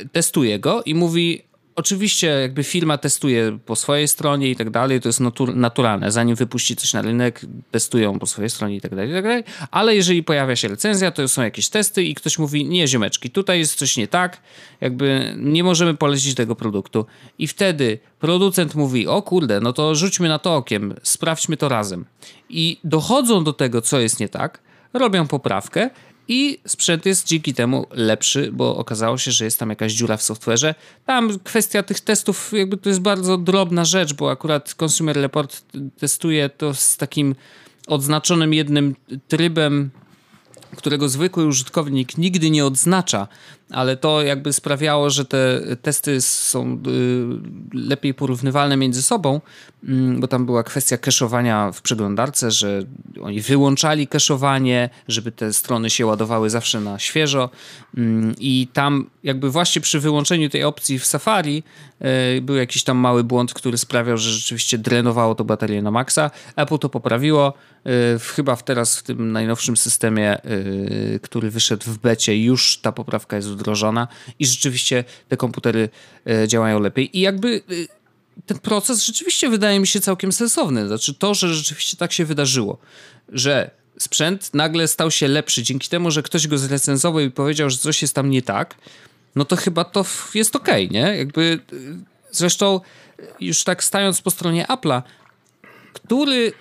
y, testuje go i mówi, Oczywiście jakby firma testuje po swojej stronie i tak dalej, to jest natur naturalne. Zanim wypuści coś na rynek, testują po swojej stronie i tak dalej, i tak dalej. Ale jeżeli pojawia się recenzja, to są jakieś testy i ktoś mówi, nie ziomeczki, tutaj jest coś nie tak, jakby nie możemy polecić tego produktu. I wtedy producent mówi, o kurde, no to rzućmy na to okiem, sprawdźmy to razem. I dochodzą do tego, co jest nie tak, robią poprawkę i sprzęt jest dzięki temu lepszy, bo okazało się, że jest tam jakaś dziura w software'ze. Tam kwestia tych testów, jakby to jest bardzo drobna rzecz, bo akurat Consumer Report testuje to z takim odznaczonym jednym trybem, którego zwykły użytkownik nigdy nie odznacza ale to jakby sprawiało, że te testy są y, lepiej porównywalne między sobą, mm, bo tam była kwestia cache'owania w przeglądarce, że oni wyłączali cache'owanie, żeby te strony się ładowały zawsze na świeżo mm, i tam jakby właśnie przy wyłączeniu tej opcji w Safari y, był jakiś tam mały błąd, który sprawiał, że rzeczywiście drenowało to baterię na maksa. Apple to poprawiło, y, chyba teraz w tym najnowszym systemie, który wyszedł w becie, już ta poprawka jest wdrożona i rzeczywiście te komputery e, działają lepiej. I jakby e, ten proces rzeczywiście wydaje mi się całkiem sensowny. Znaczy to, że rzeczywiście tak się wydarzyło, że sprzęt nagle stał się lepszy dzięki temu, że ktoś go zrecenzował i powiedział, że coś jest tam nie tak, no to chyba to jest okej, okay, nie? Jakby e, zresztą już tak stając po stronie Apple'a, który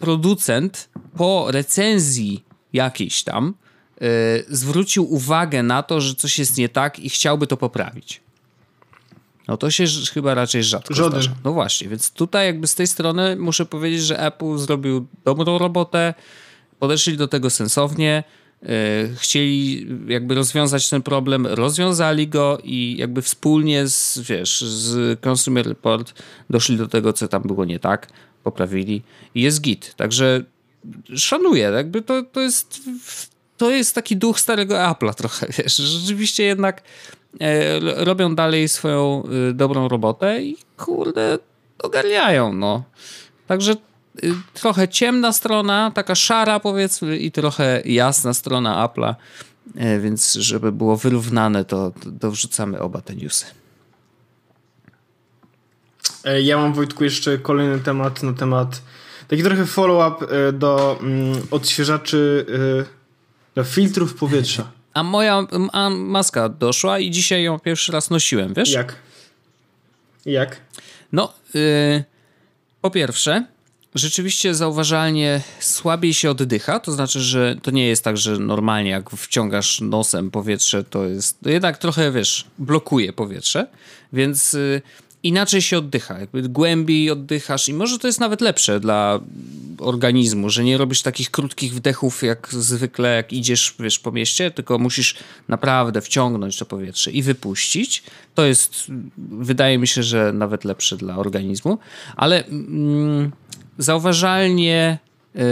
producent po recenzji jakiejś tam zwrócił uwagę na to, że coś jest nie tak i chciałby to poprawić. No to się chyba raczej rzadko Żaden. zdarza. No właśnie, więc tutaj jakby z tej strony muszę powiedzieć, że Apple zrobił dobrą robotę, podeszli do tego sensownie, yy, chcieli jakby rozwiązać ten problem, rozwiązali go i jakby wspólnie z, wiesz, z Consumer Report doszli do tego, co tam było nie tak, poprawili i jest git. Także szanuję, jakby to, to jest to jest taki duch starego Apple'a trochę, [laughs] wiesz, rzeczywiście jednak e, robią dalej swoją e, dobrą robotę i kurde, ogarniają, no. Także e, trochę ciemna strona, taka szara powiedzmy i trochę jasna strona Apple'a, e, więc żeby było wyrównane, to, to wrzucamy oba te newsy. E, ja mam Wojtku jeszcze kolejny temat na temat taki trochę follow-up e, do mm, odświeżaczy do filtrów powietrza. A moja a maska doszła i dzisiaj ją pierwszy raz nosiłem, wiesz? Jak? Jak? No, yy, po pierwsze, rzeczywiście zauważalnie słabiej się oddycha, to znaczy, że to nie jest tak, że normalnie jak wciągasz nosem powietrze, to jest, to jednak trochę, wiesz, blokuje powietrze, więc yy, inaczej się oddycha, jakby głębiej oddychasz i może to jest nawet lepsze dla organizmu, że nie robisz takich krótkich wdechów jak zwykle, jak idziesz wiesz, po mieście, tylko musisz naprawdę wciągnąć to powietrze i wypuścić. To jest, wydaje mi się, że nawet lepsze dla organizmu, ale mm, zauważalnie yy,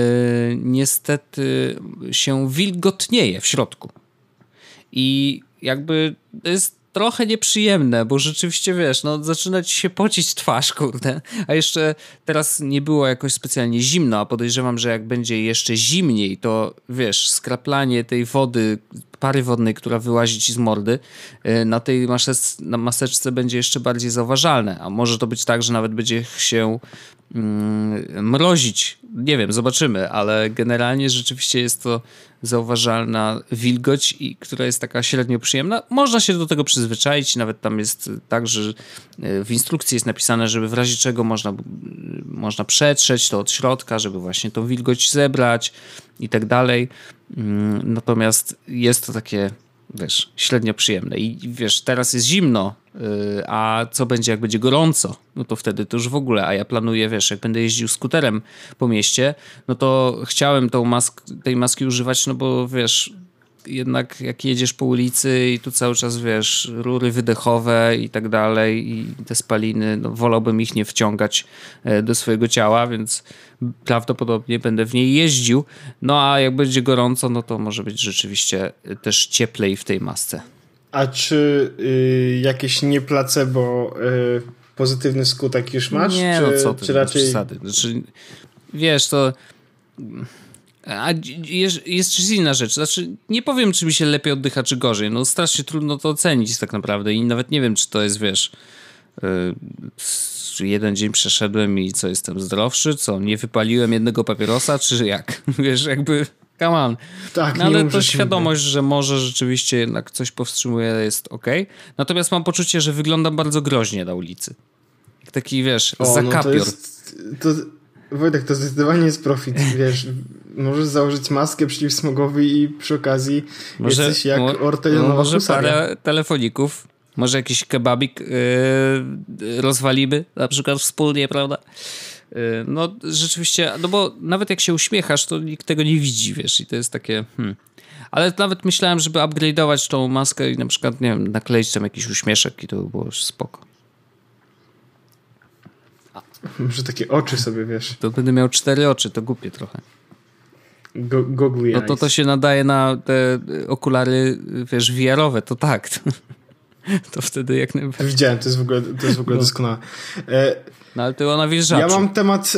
niestety się wilgotnieje w środku. I jakby to jest trochę nieprzyjemne, bo rzeczywiście wiesz, no zaczyna ci się pocić twarz, kurde. A jeszcze teraz nie było jakoś specjalnie zimno, a podejrzewam, że jak będzie jeszcze zimniej, to wiesz, skraplanie tej wody, pary wodnej, która wyłazi ci z mordy, y, na tej maseczce, na maseczce będzie jeszcze bardziej zauważalne. A może to być tak, że nawet będzie się mrozić. Nie wiem, zobaczymy, ale generalnie rzeczywiście jest to zauważalna wilgoć, i, która jest taka średnio przyjemna. Można się do tego przyzwyczaić, nawet tam jest tak, że e, w instrukcji jest napisane, żeby w razie czego można, można przetrzeć to od środka, żeby właśnie tą wilgoć zebrać i tak dalej. Mm, natomiast jest to takie wiesz, średnio przyjemne. I wiesz, teraz jest zimno, yy, a co będzie, jak będzie gorąco? No to wtedy to już w ogóle, a ja planuję, wiesz, jak będę jeździł skuterem po mieście, no to chciałem tą mask, tej maski używać, no bo wiesz, jednak jak jedziesz po ulicy i tu cały czas, wiesz, rury wydechowe i tak dalej i te spaliny, no wolałbym ich nie wciągać e, do swojego ciała, więc prawdopodobnie będę w niej jeździł. No a jak będzie gorąco, no to może być rzeczywiście też cieplej w tej masce. A czy y, jakieś nie placebo y, pozytywny skutek już masz? Nie, czy, no co ty, czy raczej... przesady. Znaczy, wiesz, to a jest, jest inna rzecz. Znaczy, nie powiem, czy mi się lepiej oddycha, czy gorzej. No, strasznie trudno to ocenić tak naprawdę i nawet nie wiem, czy to jest, wiesz, yy, jeden dzień przeszedłem i co, jestem zdrowszy, co, nie wypaliłem jednego papierosa, czy jak? [laughs] Wiesz, jakby, come on. Tak, no, ale to świadomość, że może rzeczywiście jednak coś powstrzymuje, jest ok. Natomiast mam poczucie, że wyglądam bardzo groźnie na ulicy. Taki, wiesz, o, zakapior. No to jest, to Wojtek, to zdecydowanie jest profit, wiesz, możesz założyć maskę przeciwsmogową i przy okazji może, jesteś jak mo, ortelionowa Może husaria. parę telefoników, może jakiś kebabik yy, rozwalimy, na przykład wspólnie, prawda? Yy, no rzeczywiście, no bo nawet jak się uśmiechasz, to nikt tego nie widzi, wiesz, i to jest takie... Hmm. Ale nawet myślałem, żeby upgrade'ować tą maskę i na przykład, nie wiem, nakleić tam jakiś uśmieszek i to by było już spoko. Może takie oczy sobie, wiesz. To będę miał cztery oczy, to głupie trochę. Go, No to to się nadaje na te okulary, wiesz, VR-owe, to tak. [laughs] To wtedy jak najbardziej. Widziałem, to jest w ogóle, to jest w ogóle no. doskonałe. E, no ale to ona wjeżdża. Ja mam temat...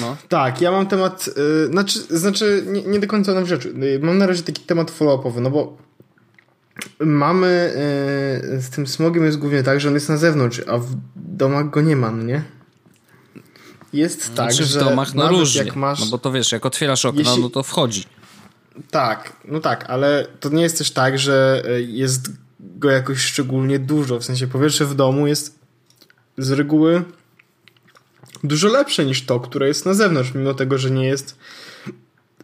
No. [laughs] Tak, ja mam temat, y, znaczy, znaczy nie, nie do końca na rzeczy. Mam na razie taki temat follow-upowy, no bo mamy y, z tym smogiem jest głównie tak, że on jest na zewnątrz, a w domach go nie ma, no nie? Jest tak, znaczy, że w domach no różnie, jak masz... no bo to wiesz, jak otwierasz okno, Jeśli... no to wchodzi. Tak, no tak, ale to nie jest też tak, że y, jest go jakoś szczególnie dużo. W sensie powietrze w domu jest z reguły dużo lepsze niż to, które jest na zewnątrz, mimo tego, że nie jest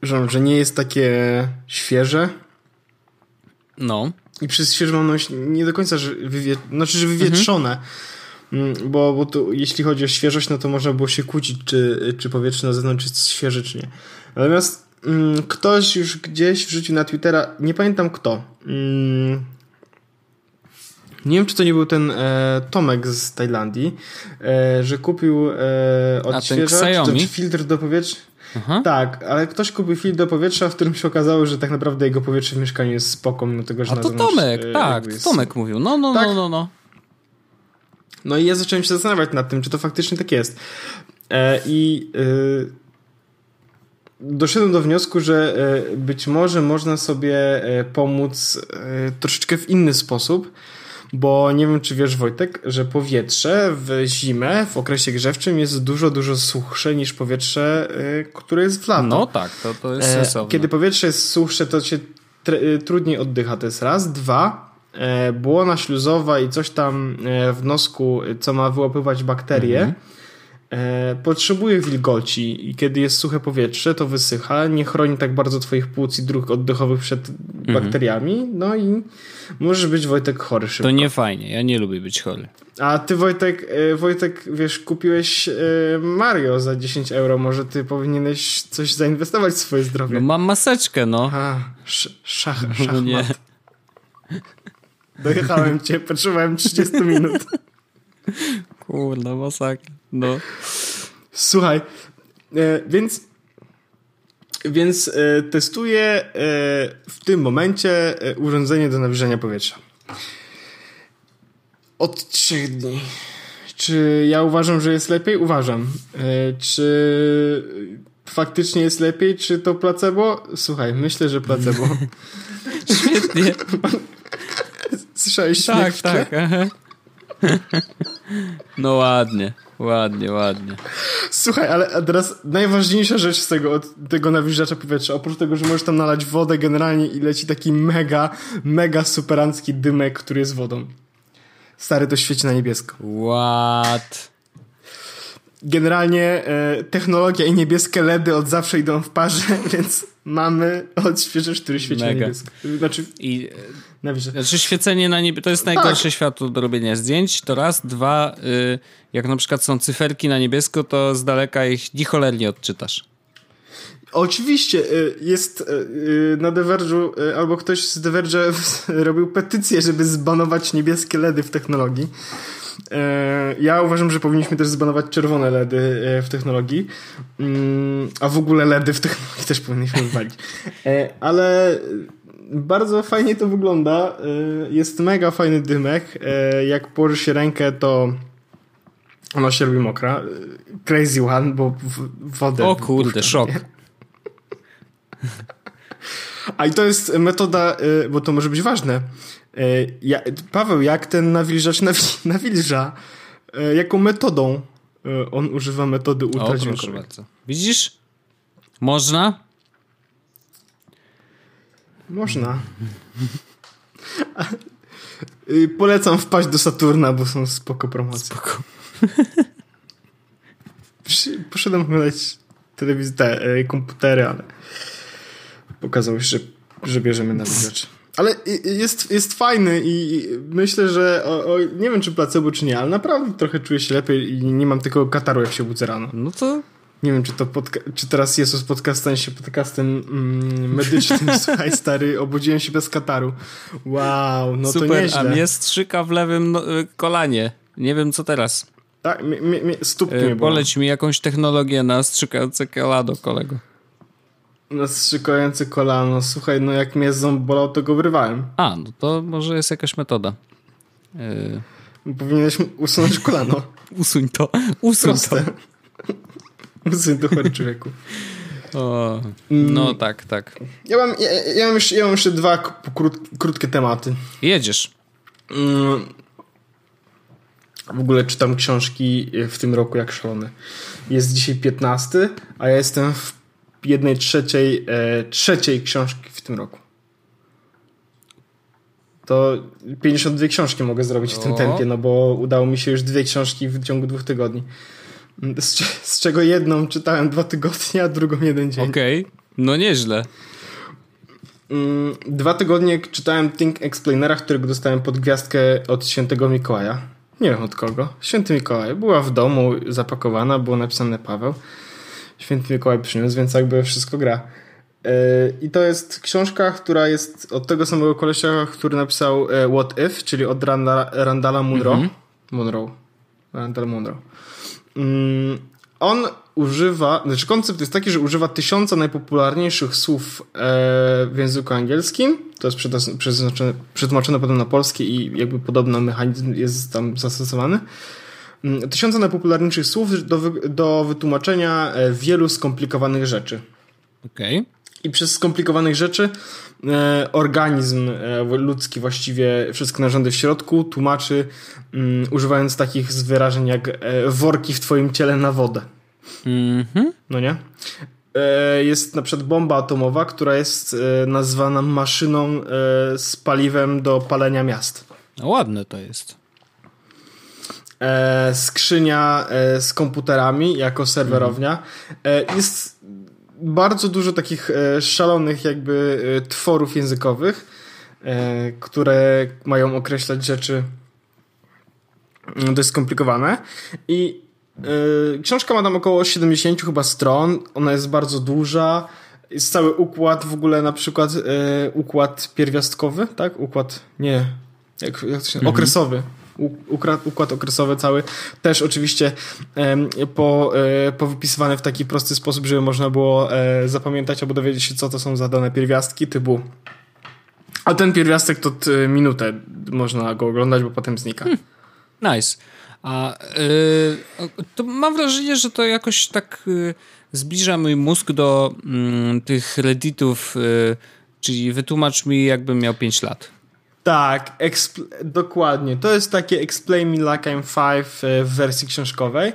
że, że nie jest takie świeże. No. I przez świeżą mam nie do końca, że, wywie... znaczy, że wywietrzone. Mhm. Bo, bo to, jeśli chodzi o świeżość, no to można było się kłócić, czy, czy powietrze na zewnątrz jest świeże, czy nie. Natomiast mm, ktoś już gdzieś wrzucił na Twittera, nie pamiętam kto, mm, nie wiem, czy to nie był ten e, Tomek z Tajlandii, e, że kupił e, odświeżacz, czy, czy filtr do powietrza. Aha. Tak, ale ktoś kupił filtr do powietrza, w którym się okazało, że tak naprawdę jego powietrze w mieszkaniu jest spoko, mimo tego, że A to Tomek, e, tak, jest... Tomek mówił. No, no, tak? no, no, no. No i ja zacząłem się zastanawiać nad tym, czy to faktycznie tak jest. E, I e, doszedłem do wniosku, że e, być może można sobie pomóc troszeczkę w inny sposób, bo nie wiem, czy wiesz, Wojtek, że powietrze w zimę, w okresie grzewczym jest dużo, dużo suchsze niż powietrze, które jest w lato. No tak, to, to jest sensowne. Kiedy powietrze jest suchsze, to się trudniej oddycha, to jest raz. Dwa, błona śluzowa i coś tam e, w nosku, co ma wyłapywać bakterie, mhm E, potrzebuje wilgoci i kiedy jest suche powietrze, to wysycha, nie chroni tak bardzo twoich płuc i dróg oddechowych przed mhm. bakteriami, no i możesz być Wojtek chory szybko. To nie fajnie, ja nie lubię być chory. A ty Wojtek, e, Wojtek, wiesz, kupiłeś e, Mario za 10 euro, może ty powinieneś coś zainwestować w swoje zdrowie. No mam maseczkę, no. A, sz szach, [laughs] no szachmat. nie. Dojechałem cię, potrzebowałem 30 minut. [laughs] Kurna, masakra. No. Słuchaj, e, więc więc e, testuję e, w tym momencie e, urządzenie do nawilżania powietrza. Od trzech dni. Czy ja uważam, że jest lepiej? Uważam. E, czy faktycznie jest lepiej? Czy to placebo? Słuchaj, myślę, że placebo. [laughs] Świetnie. [laughs] Słyszałeś tak, tak. No ładnie, ładnie, ładnie. Słuchaj, ale teraz najważniejsza rzecz z tego, tego nawilżacza powietrza, oprócz tego, że możesz tam nalać wodę generalnie i leci taki mega, mega superancki dymek, który jest wodą. Stary, to świeci na niebiesko. What? Generalnie e, technologia i niebieskie LEDy od zawsze idą w parze, [laughs] więc mamy odświeżacz, który świeci Mega. na niebiesko. Znaczy, I, na znaczy świecenie na niebie to jest najgorsze tak. światło do robienia zdjęć, to raz. Dwa, y, jak na przykład są cyferki na niebiesko, to z daleka ich nicholernie odczytasz. Oczywiście y, jest y, na Diverge'u albo ktoś z Diverge [laughs] robił petycję, żeby zbanować niebieskie LEDy w technologii. Ja uważam, że powinniśmy też zbanować czerwone LEDy w technologii, mm, a w ogóle LEDy w technologii też powinniśmy. E, ale bardzo fajnie to wygląda. Jest mega fajny dymek. Jak położy się rękę, to ona się robi mokra. Crazy one, bo wodę. O kurde, szok. [laughs] A i to jest metoda, bo to może być ważne. Ja, Paweł, jak ten nawilżacz [laughs] nawilża? Jaką metodą on używa metody ultradźwiękowej? Widzisz? Można? Można. Polecam wpaść do Saturna, bo są spoko promocje. Spoko. [laughs] Poszedłem oglądać telewizję, te, komputery, ale pokazało się, że, że bierzemy nawilżacz. Ale jest, jest fajny i myślę, że o, o, nie wiem czy placebo czy nie, ale naprawdę trochę czuję się lepiej i nie mam tylko kataru jak się budzę rano. No to Nie wiem, czy to czy teraz Jezus podcast stanie się podcastem mm, medycznym. [laughs] Słuchaj, stary, obudziłem się bez kataru. Wow, no Super, to nieźle. a mnie strzyka w lewym no, y, kolanie. Nie wiem, co teraz. Tak, mi, mi, mi, stóp Y, bolą. Poleć mi jakąś technologię na strzykające kolano, kolego. No, strzykające kolano. Słuchaj, no jak mnie ząb bolał, to go wyrwałem. A, no to może jest jakaś metoda. Y, Powinieneś usunąć kolano. [laughs] usuń to, usuń to. Proste. Usuń to, chory człowieku. [laughs] O, no tak, tak. Ja mam, ja, ja mam, jeszcze, ja mam jeszcze dwa krót, krótkie tematy. Jedziesz. Mm. W ogóle czytam książki w tym roku jak szalony. Jest dzisiaj 15, a ja jestem w jednej trzeciej, e, trzeciej książki w tym roku. To 52 książki mogę zrobić w tym O. tempie, no bo udało mi się już dwie książki w ciągu dwóch tygodni. Z, z czego jedną czytałem dwa tygodnie, a drugą jeden dzień. Okej, no nieźle. Mm, Dwa tygodnie czytałem Think Explainera, którego dostałem pod gwiazdkę od świętego Mikołaja. Nie wiem od kogo. Święty Mikołaj. Była w domu zapakowana, było napisane Paweł. Święty Mikołaj przyniósł, więc jakby wszystko gra. Yy, I to jest książka, która jest od tego samego kolesia, który napisał e, What If, czyli od Randa, Randala Munro. Munro. Randall Munro. Mm, on używa, znaczy koncept jest taki, że używa tysiąca najpopularniejszych słów e, w języku angielskim. To jest przetłumaczone potem na polski i jakby podobny mechanizm jest tam zastosowany. Mm, Tysiące najpopularniejszych słów do, do wytłumaczenia e, wielu skomplikowanych rzeczy. Okej. I przez skomplikowanych rzeczy e, organizm e, ludzki, właściwie wszystkie narządy w środku, tłumaczy mm, używając takich z wyrażeń jak e, worki w twoim ciele na wodę. Mhm. No nie? Jest na przykład bomba atomowa, która jest nazwana maszyną z paliwem do palenia miast. No ładne to jest. skrzynia z komputerami jako serwerownia. Jest bardzo dużo takich e, szalonych jakby e, tworów językowych, e, które mają określać rzeczy mm, dość skomplikowane i książka ma tam około 70 chyba stron, ona jest bardzo duża, jest cały układ w ogóle na przykład układ pierwiastkowy, tak? Układ, nie, jak, jak to się okresowy. Układ, okresowy cały też oczywiście po, e, powypisywany w taki prosty sposób, żeby można było e, zapamiętać albo dowiedzieć się, co to są za dane pierwiastki typu a ten pierwiastek to minutę można go oglądać, bo potem znika. Nice. A y, to mam wrażenie, że to jakoś tak y, zbliża mój mózg do mm, tych redditów, czyli wytłumacz mi jakbym miał 5 lat. Tak, dokładnie. To jest takie Explain Me Like I'm Five e, w wersji książkowej.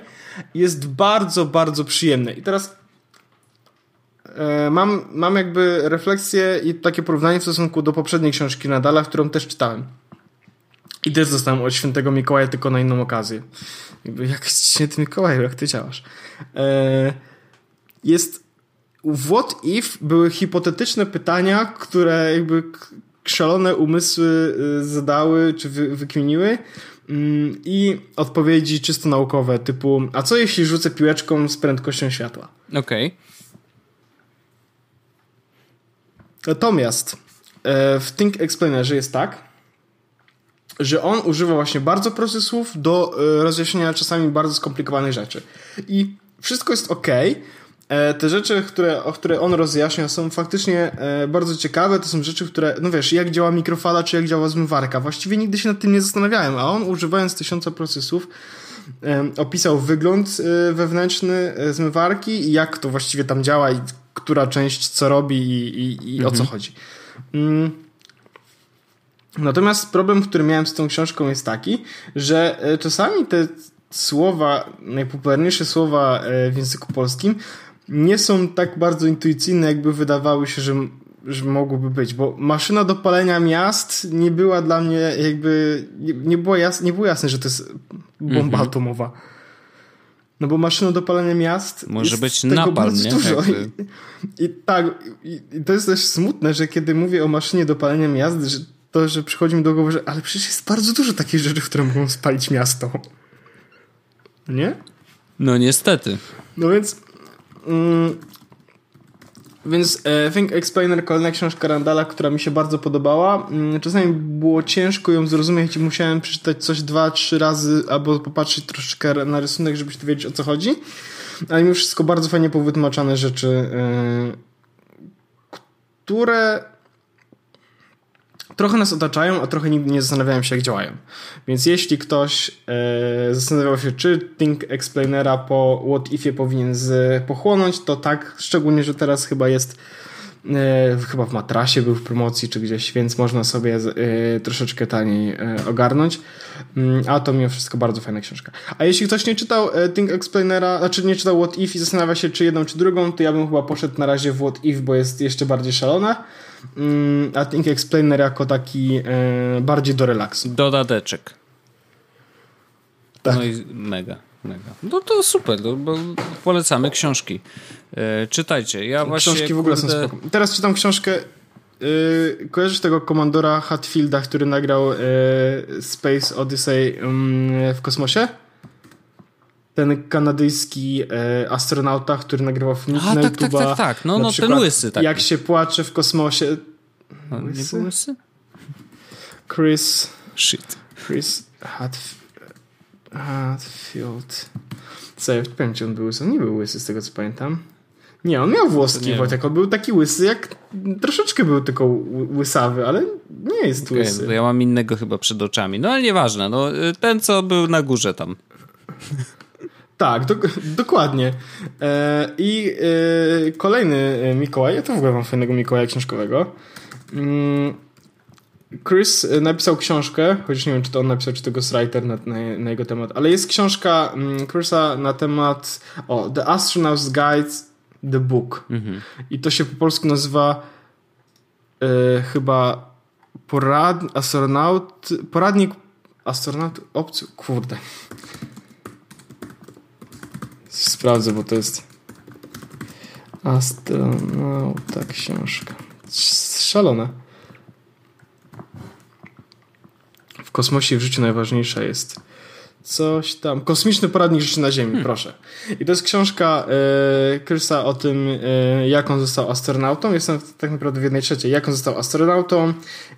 Jest bardzo, bardzo przyjemne. I teraz e, mam, mam jakby refleksję i takie porównanie w stosunku do poprzedniej książki Nadala, którą też czytałem. I też dostałem od świętego Mikołaja tylko na inną okazję. Jakby, jak [laughs] święty Mikołaj, jak ty działasz? E, jest What If były hipotetyczne pytania, które jakby szalone umysły y, zadały czy wy, wykminiły mm, i odpowiedzi czysto naukowe typu a co jeśli rzucę piłeczką z prędkością światła? Okej. Natomiast e, w Think Explainerze jest tak, że on używa właśnie bardzo prostych słów do e, rozjaśnienia czasami bardzo skomplikowanych rzeczy. I wszystko jest ok. E, Te rzeczy, które, o które on rozjaśnia, są faktycznie e, bardzo ciekawe. To są rzeczy, które, no wiesz, jak działa mikrofala, czy jak działa zmywarka. Właściwie nigdy się nad tym nie zastanawiałem, a on używając tysiąca prostych słów em, opisał wygląd e, wewnętrzny e, zmywarki i jak to właściwie tam działa i która część co robi i, i, i o co chodzi. Mm. Natomiast problem, który miałem z tą książką jest taki, że e, czasami te słowa, najpopularniejsze słowa e, w języku polskim nie są tak bardzo intuicyjne, jakby wydawały się, że, że mogłyby być, bo maszyna do palenia miast nie była dla mnie jakby, nie, nie, było, jas, nie było jasne, że to jest bomba atomowa. No bo maszyna do palenia miast Może być bardzo nie? Dużo. Jakby. I, I tak, i, i to jest też smutne, że kiedy mówię o maszynie do palenia miast, że to, że przychodzi mi do głowy, że ale przecież jest bardzo dużo takich rzeczy, które mogą spalić miasto. Nie? No niestety. No więc Mm, więc e, Think Explainer, kolejna książka Randala, która mi się bardzo podobała. Mm, czasami było ciężko ją zrozumieć i musiałem przeczytać coś dwa, trzy razy albo popatrzeć troszeczkę na rysunek, żebyś wiedzieć o co chodzi. Ale mimo wszystko bardzo fajnie powytłumaczane rzeczy, e, które trochę nas otaczają, a trochę nigdy nie zastanawiałem się, jak działają. Więc jeśli ktoś e, zastanawiał się, czy Think Explainera po What Ifie powinien z, pochłonąć, to tak, szczególnie, że teraz chyba jest chyba w matrasie był w promocji czy gdzieś, więc można sobie e, troszeczkę taniej e, ogarnąć. Mm, a to mimo wszystko bardzo fajna książka. A jeśli ktoś nie czytał e, Think Explainera, znaczy nie czytał What If i zastanawia się, czy jedną, czy drugą, to ja bym chyba poszedł na razie w What If, bo jest jeszcze bardziej szalona. Mm, a Think Explainer jako taki e, bardziej do relaksu. Dodateczek. Tak. No i mega, mega. No to super, no, bo polecamy książki. E, czytajcie. Ja właśnie, Książki w ogóle kurde... są spoko. Teraz czytam książkę Yy, kojarzysz tego komandora Hatfielda, który nagrał yy, Space Odyssey yy, w kosmosie? ten kanadyjski e, astronauta, który nagrywał filmiki A, na tak, tak, tak, tak. No, no ten łysy. Taki. Jak się płacze w kosmosie. No, łysy? Chris... Shit. Chris Hatf Hatfield. Co, ja powiem ci, on był łysy. On nie był łysy, z tego co pamiętam. Nie, on miał włoski Wojtek, on był taki łysy, jak troszeczkę był tylko łysawy, ale nie jest okay, łysy. ja mam innego chyba przed oczami. No ale nieważne, no, ten co był na górze tam. [laughs] Tak, do, dokładnie. E, I e, kolejny Mikołaj, ja to w ogóle mam fajnego Mikołaja książkowego. Mm, Chris napisał książkę, chociaż nie wiem, czy to on napisał, czy to ghostwriter na, na, na jego temat, ale jest książka mm, Chrisa na temat o, The Astronaut's Guide, The Book. Mhm. I to się po polsku nazywa e, chyba porad, astronaut, poradnik astronaut obcy, kurde. Sprawdzę, bo to jest astronauta książka. Szalona. W kosmosie i w życiu najważniejsza jest coś tam. Kosmiczny poradnik życia na Ziemi, hmm. proszę. I to jest książka e, Chrisa o tym, e, jak on został astronautą. Jestem tak naprawdę w jednej trzeciej. Jak on został astronautą,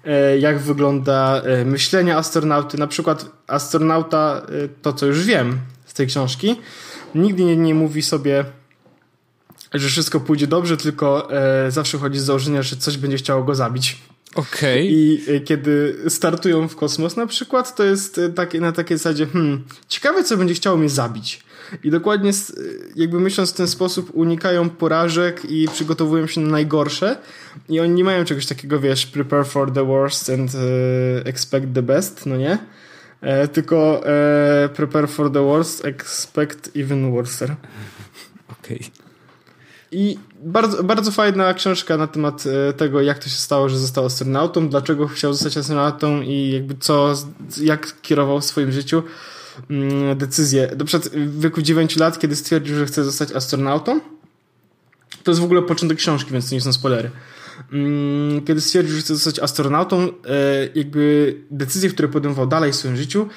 e, jak wygląda e, myślenie astronauty. Na przykład astronauta, to co już wiem z tej książki, nigdy nie, nie mówi sobie, że wszystko pójdzie dobrze, tylko zawsze chodzi z założenia, że coś będzie chciało go zabić. Okej. Okay. I e, kiedy startują w kosmos na przykład, to jest e, takie, na takiej zasadzie, hmm, ciekawe co będzie chciało mnie zabić. I dokładnie e, jakby myśląc w ten sposób unikają porażek i przygotowują się na najgorsze i oni nie mają czegoś takiego, wiesz, prepare for the worst and expect the best, no nie? E, tylko e, prepare for the worst, expect even worser. Okej. Okay. I bardzo, bardzo fajna książka na temat e, tego, jak to się stało, że został astronautą, dlaczego chciał zostać astronautą i jakby co, jak kierował w swoim życiu mm, decyzję. Na przykład w wieku 9 lat, kiedy stwierdził, że chce zostać astronautą, to jest w ogóle początek książki, więc to nie są spoilery. Mm, kiedy stwierdził, że chce zostać astronautą, e, jakby decyzje, które podejmował dalej w swoim życiu,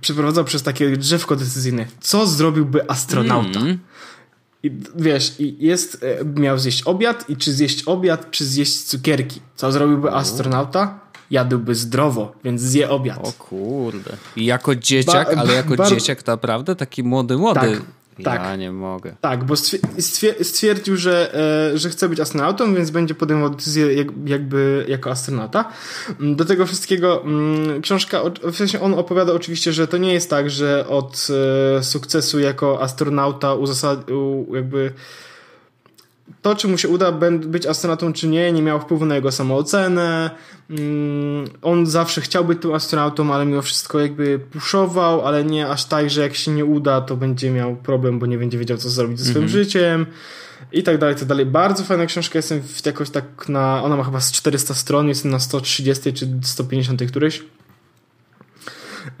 przeprowadzał przez takie drzewko decyzyjne. Co zrobiłby astronauta? Mm. I wiesz, i jest, e, miał zjeść obiad i czy zjeść obiad, czy zjeść cukierki. Co zrobiłby astronauta? Jadłby zdrowo, więc zje obiad. O kurde. I jako dzieciak, ba, ale jako ba, dzieciak naprawdę taki młody, młody. Tak. Tak. Ja nie mogę. Tak, bo stwierdził, że, e, że chce być astronautą, więc będzie podejmował decyzję jakby jako astronauta. Mm, do tego wszystkiego mm, książka, w sensie on opowiada oczywiście, że to nie jest tak, że od e, sukcesu jako astronauta uzasadnił jakby to, czy mu się uda być astronautą, czy nie, nie miało wpływu na jego samoocenę. Mm, on zawsze chciał być tym astronautą, ale mimo wszystko jakby puszował, ale nie aż tak, że jak się nie uda, to będzie miał problem, bo nie będzie wiedział, co zrobić ze swoim mm -hmm. życiem i tak dalej, tak dalej. Bardzo fajna książka, jestem jakoś tak na, ona ma chyba z 400 stron, jestem na 130 czy 150 któryś.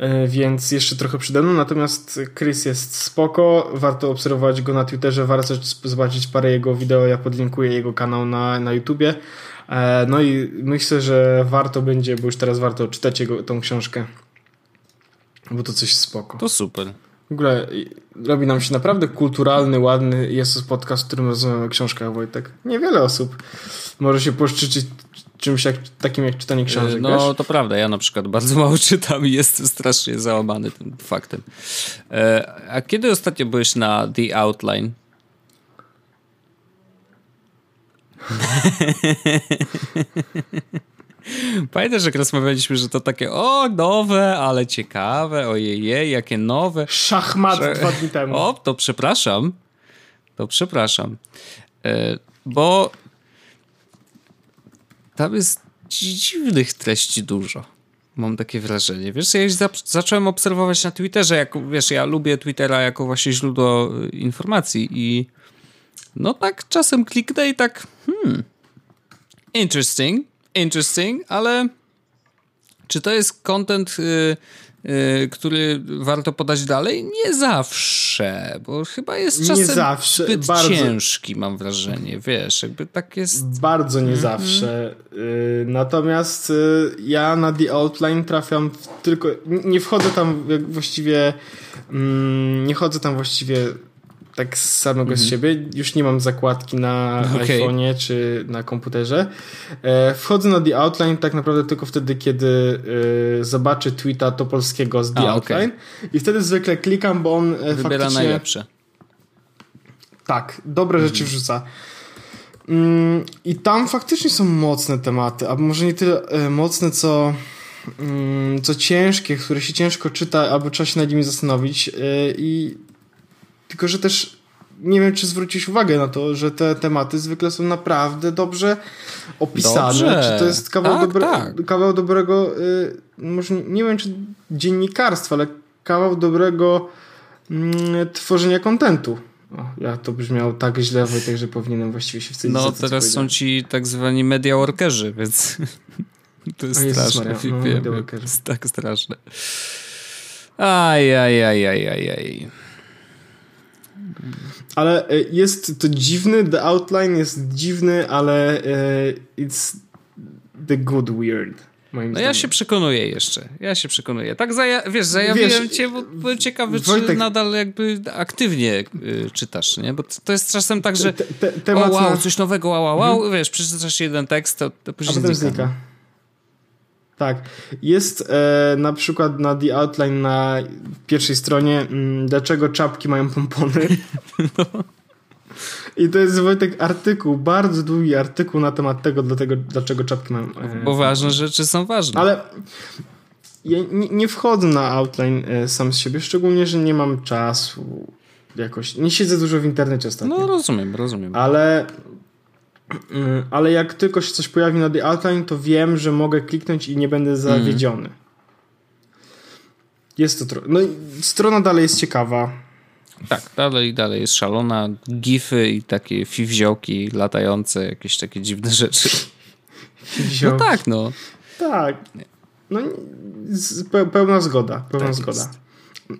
E, więc jeszcze trochę przede mną, natomiast Chris jest spoko, warto obserwować go na Twitterze, warto zobaczyć parę jego wideo, ja podlinkuję jego kanał na, na YouTubie. E, no i myślę, że warto będzie, bo już teraz warto czytać jego, tą książkę, bo to coś spoko. To super. W ogóle robi nam się naprawdę kulturalny, ładny jest podcast, w którym rozmawiamy o książkach, Wojtek. Niewiele osób może się poszczycić czymś jak, takim jak czytanie książek, No wiesz? to prawda, ja na przykład bardzo mało [laughs] czytam i jestem strasznie załamany tym faktem. E, a kiedy ostatnio byłeś na The Outline? [laughs] Pamiętasz, jak rozmawialiśmy, że to takie o, nowe, ale ciekawe, ojej, jakie nowe. Szachmat Że- dwa dni temu. [laughs] O, to przepraszam. To przepraszam. E, bo tam jest dzi- dziwnych treści dużo. Mam takie wrażenie. Wiesz, ja już zacząłem obserwować na Twitterze, jako, wiesz, ja lubię Twittera jako właśnie źródło y, informacji i no tak czasem kliknę i tak hmm, interesting, interesting, ale czy to jest content, y, który warto podać dalej? Nie zawsze, bo chyba jest Nie czasem zawsze, zbyt bardzo. ciężki, mam wrażenie, wiesz, jakby tak jest... Bardzo nie zawsze. Y, natomiast y, ja na The Outline trafiam tylko. Nie wchodzę tam właściwie. Mm, nie chodzę tam właściwie tak z samego z siebie. Już nie mam zakładki na Mhm. [laughs] Okej. iPhone'ie czy na komputerze. E, wchodzę na The Outline tak naprawdę tylko wtedy, kiedy y, zobaczę tweeta Topolskiego z The A. Outline. I wtedy zwykle klikam, bo on e, Wybiera faktycznie... najlepsze. Tak, dobre Mhm. rzeczy wrzuca. Mm, I tam faktycznie są mocne tematy, a może nie tyle e, mocne, co, mm, co ciężkie, które się ciężko czyta, albo trzeba się nad nimi zastanowić. e, I tylko, że też nie wiem, czy zwrócić uwagę na to, że te tematy zwykle są naprawdę dobrze opisane. Dobrze. Czy to jest kawał, Tak, dobre, tak. kawał dobrego, y, może nie wiem, czy dziennikarstwa, ale kawał dobrego mm, tworzenia kontentu. Ja to brzmiało tak źle, Wojtek, że powinienem właściwie się wstydzić No teraz są ci tak zwani media workerzy, więc [laughs] to jest Jezus straszne. Maria, no, wiem, wiem, jest tak straszne. Aj, aj, aj, aj, aj, aj. Ale y, jest to dziwny, The Outline jest dziwny, ale y, it's the good weird, moim No zdaniem. ja się przekonuję jeszcze. Ja się przekonuję. Tak, zaja- wiesz, zajawiłem Wiesz, cię, bo byłem ciekawy, czy Wojtek- nadal jakby aktywnie y, czytasz, nie? Bo to jest czasem tak, że Te, te, o, temat wow, na... coś nowego, wow, wow, wow, wiesz, przeczytasz jeden tekst, to, to A później potem znika. znika. Tak. Jest e, na przykład na The Outline na pierwszej stronie mm, dlaczego czapki mają pompony. [laughs] I to jest Wojtek artykuł, bardzo długi artykuł na temat tego, dlatego, dlaczego czapki mają e, Bo ważne rzeczy są ważne. Ale ja nie, nie wchodzę na Outline e, sam z siebie, szczególnie, że nie mam czasu jakoś. Nie siedzę dużo w internecie ostatnio. No rozumiem, rozumiem. Ale, ale jak tylko się coś pojawi na The Outline, to wiem, że mogę kliknąć i nie będę zawiedziony. Jest to trochę. No strona dalej jest ciekawa. Tak, dalej, dalej jest szalona. Gify i takie fiwziołki latające, jakieś takie dziwne rzeczy. No tak, no. Tak. No, pełna zgoda. Pełna Tak zgoda. jest.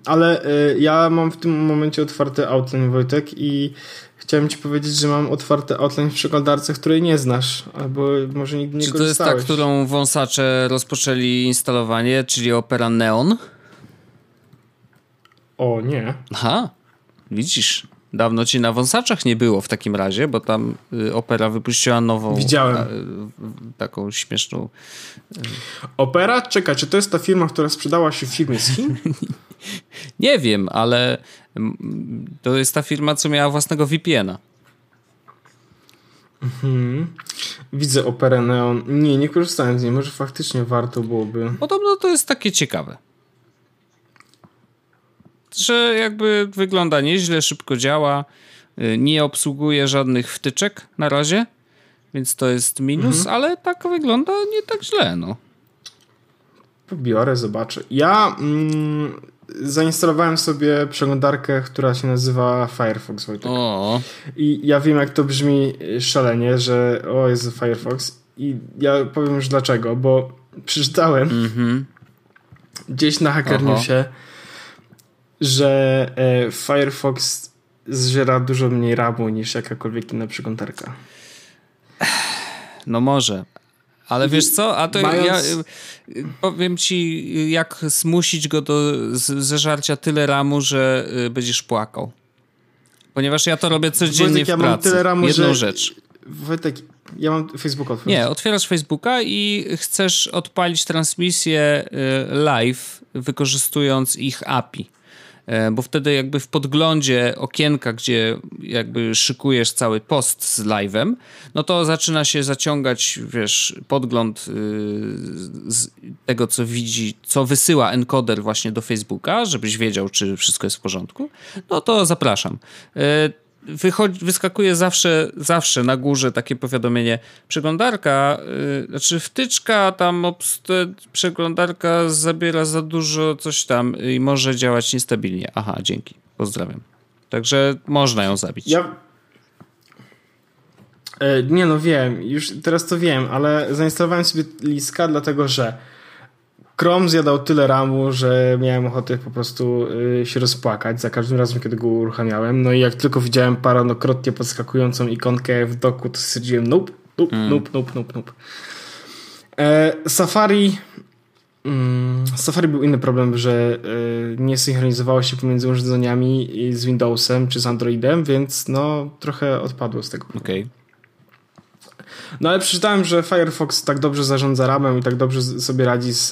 Ale y, ja mam w tym momencie otwarty Outline, Wojtek, i chciałem ci powiedzieć, że mam otwarty Outline w przeglądarce, której nie znasz, albo może nigdy nie Czy to jest ta, którą wąsacze rozpoczęli instalowanie, czyli Opera Neon? O, nie. Aha, widzisz. Dawno ci na wąsaczach nie było w takim razie, bo tam y, Opera wypuściła nową. Widziałem. a, y, taką śmieszną. Opera? Czekaj, czy to jest ta firma, która sprzedała się w firmie z Chin? [laughs] Nie wiem, ale to jest ta firma, co miała własnego VPN-a. Widzę Operę Neon. Nie, nie korzystałem z niej. Może faktycznie warto byłoby. Podobno to jest takie ciekawe. Że jakby wygląda nieźle, szybko działa, y, nie obsługuje żadnych wtyczek na razie, więc to jest minus, ale tak wygląda nie tak źle, no. Pobiorę, zobaczę. Ja mm, zainstalowałem sobie przeglądarkę, która się nazywa Firefox. Wojtek. O, I ja wiem, jak to brzmi y, szalenie, że o jest Firefox. I ja powiem już dlaczego, bo przeczytałem mhm. gdzieś na Hacker Oho. Newsie, że e, Firefox zżera dużo mniej ramu niż jakakolwiek inna przeglądarka. No może. Ale wiesz co, a to Mając... ja powiem ci, jak zmusić go do zeżarcia tyle ramu, że będziesz płakał. Ponieważ ja to robię codziennie Wojtek, w pracy. Ja mam tyle ramu, Jedną że... rzecz. Wojtek, ja mam Facebooka otworzyć. Nie, otwierasz Facebooka i chcesz odpalić transmisję y, live, wykorzystując ich API. E, bo wtedy jakby w podglądzie okienka, gdzie jakby szykujesz cały post z live'em, no to zaczyna się zaciągać, wiesz, podgląd y, z tego, co widzi, co wysyła encoder właśnie do Facebooka, żebyś wiedział, czy wszystko jest w porządku, no to zapraszam. Wychodzi, wyskakuje zawsze, zawsze na górze takie powiadomienie przeglądarka, yy, znaczy wtyczka tam przeglądarka zabiera za dużo coś tam i może działać niestabilnie. Aha, dzięki. Pozdrawiam. Także można ją zabić. Ja... E, nie no, wiem. Już teraz to wiem, ale zainstalowałem sobie Liska, dlatego że Chrome zjadał tyle ramu, że miałem ochotę po prostu y, się rozpłakać za każdym razem, kiedy go uruchamiałem. No i jak tylko widziałem paronokrotnie podskakującą ikonkę w doku, to stwierdziłem nope, nope, mm. nope, nope, nope, nope. E, Safari mm, Safari był inny problem, że y, nie synchronizowało się pomiędzy urządzeniami z Windowsem czy z Androidem, więc no trochę odpadło z tego. Okej. Okay. No ale przeczytałem, że Firefox tak dobrze zarządza ramem i tak dobrze sobie radzi z,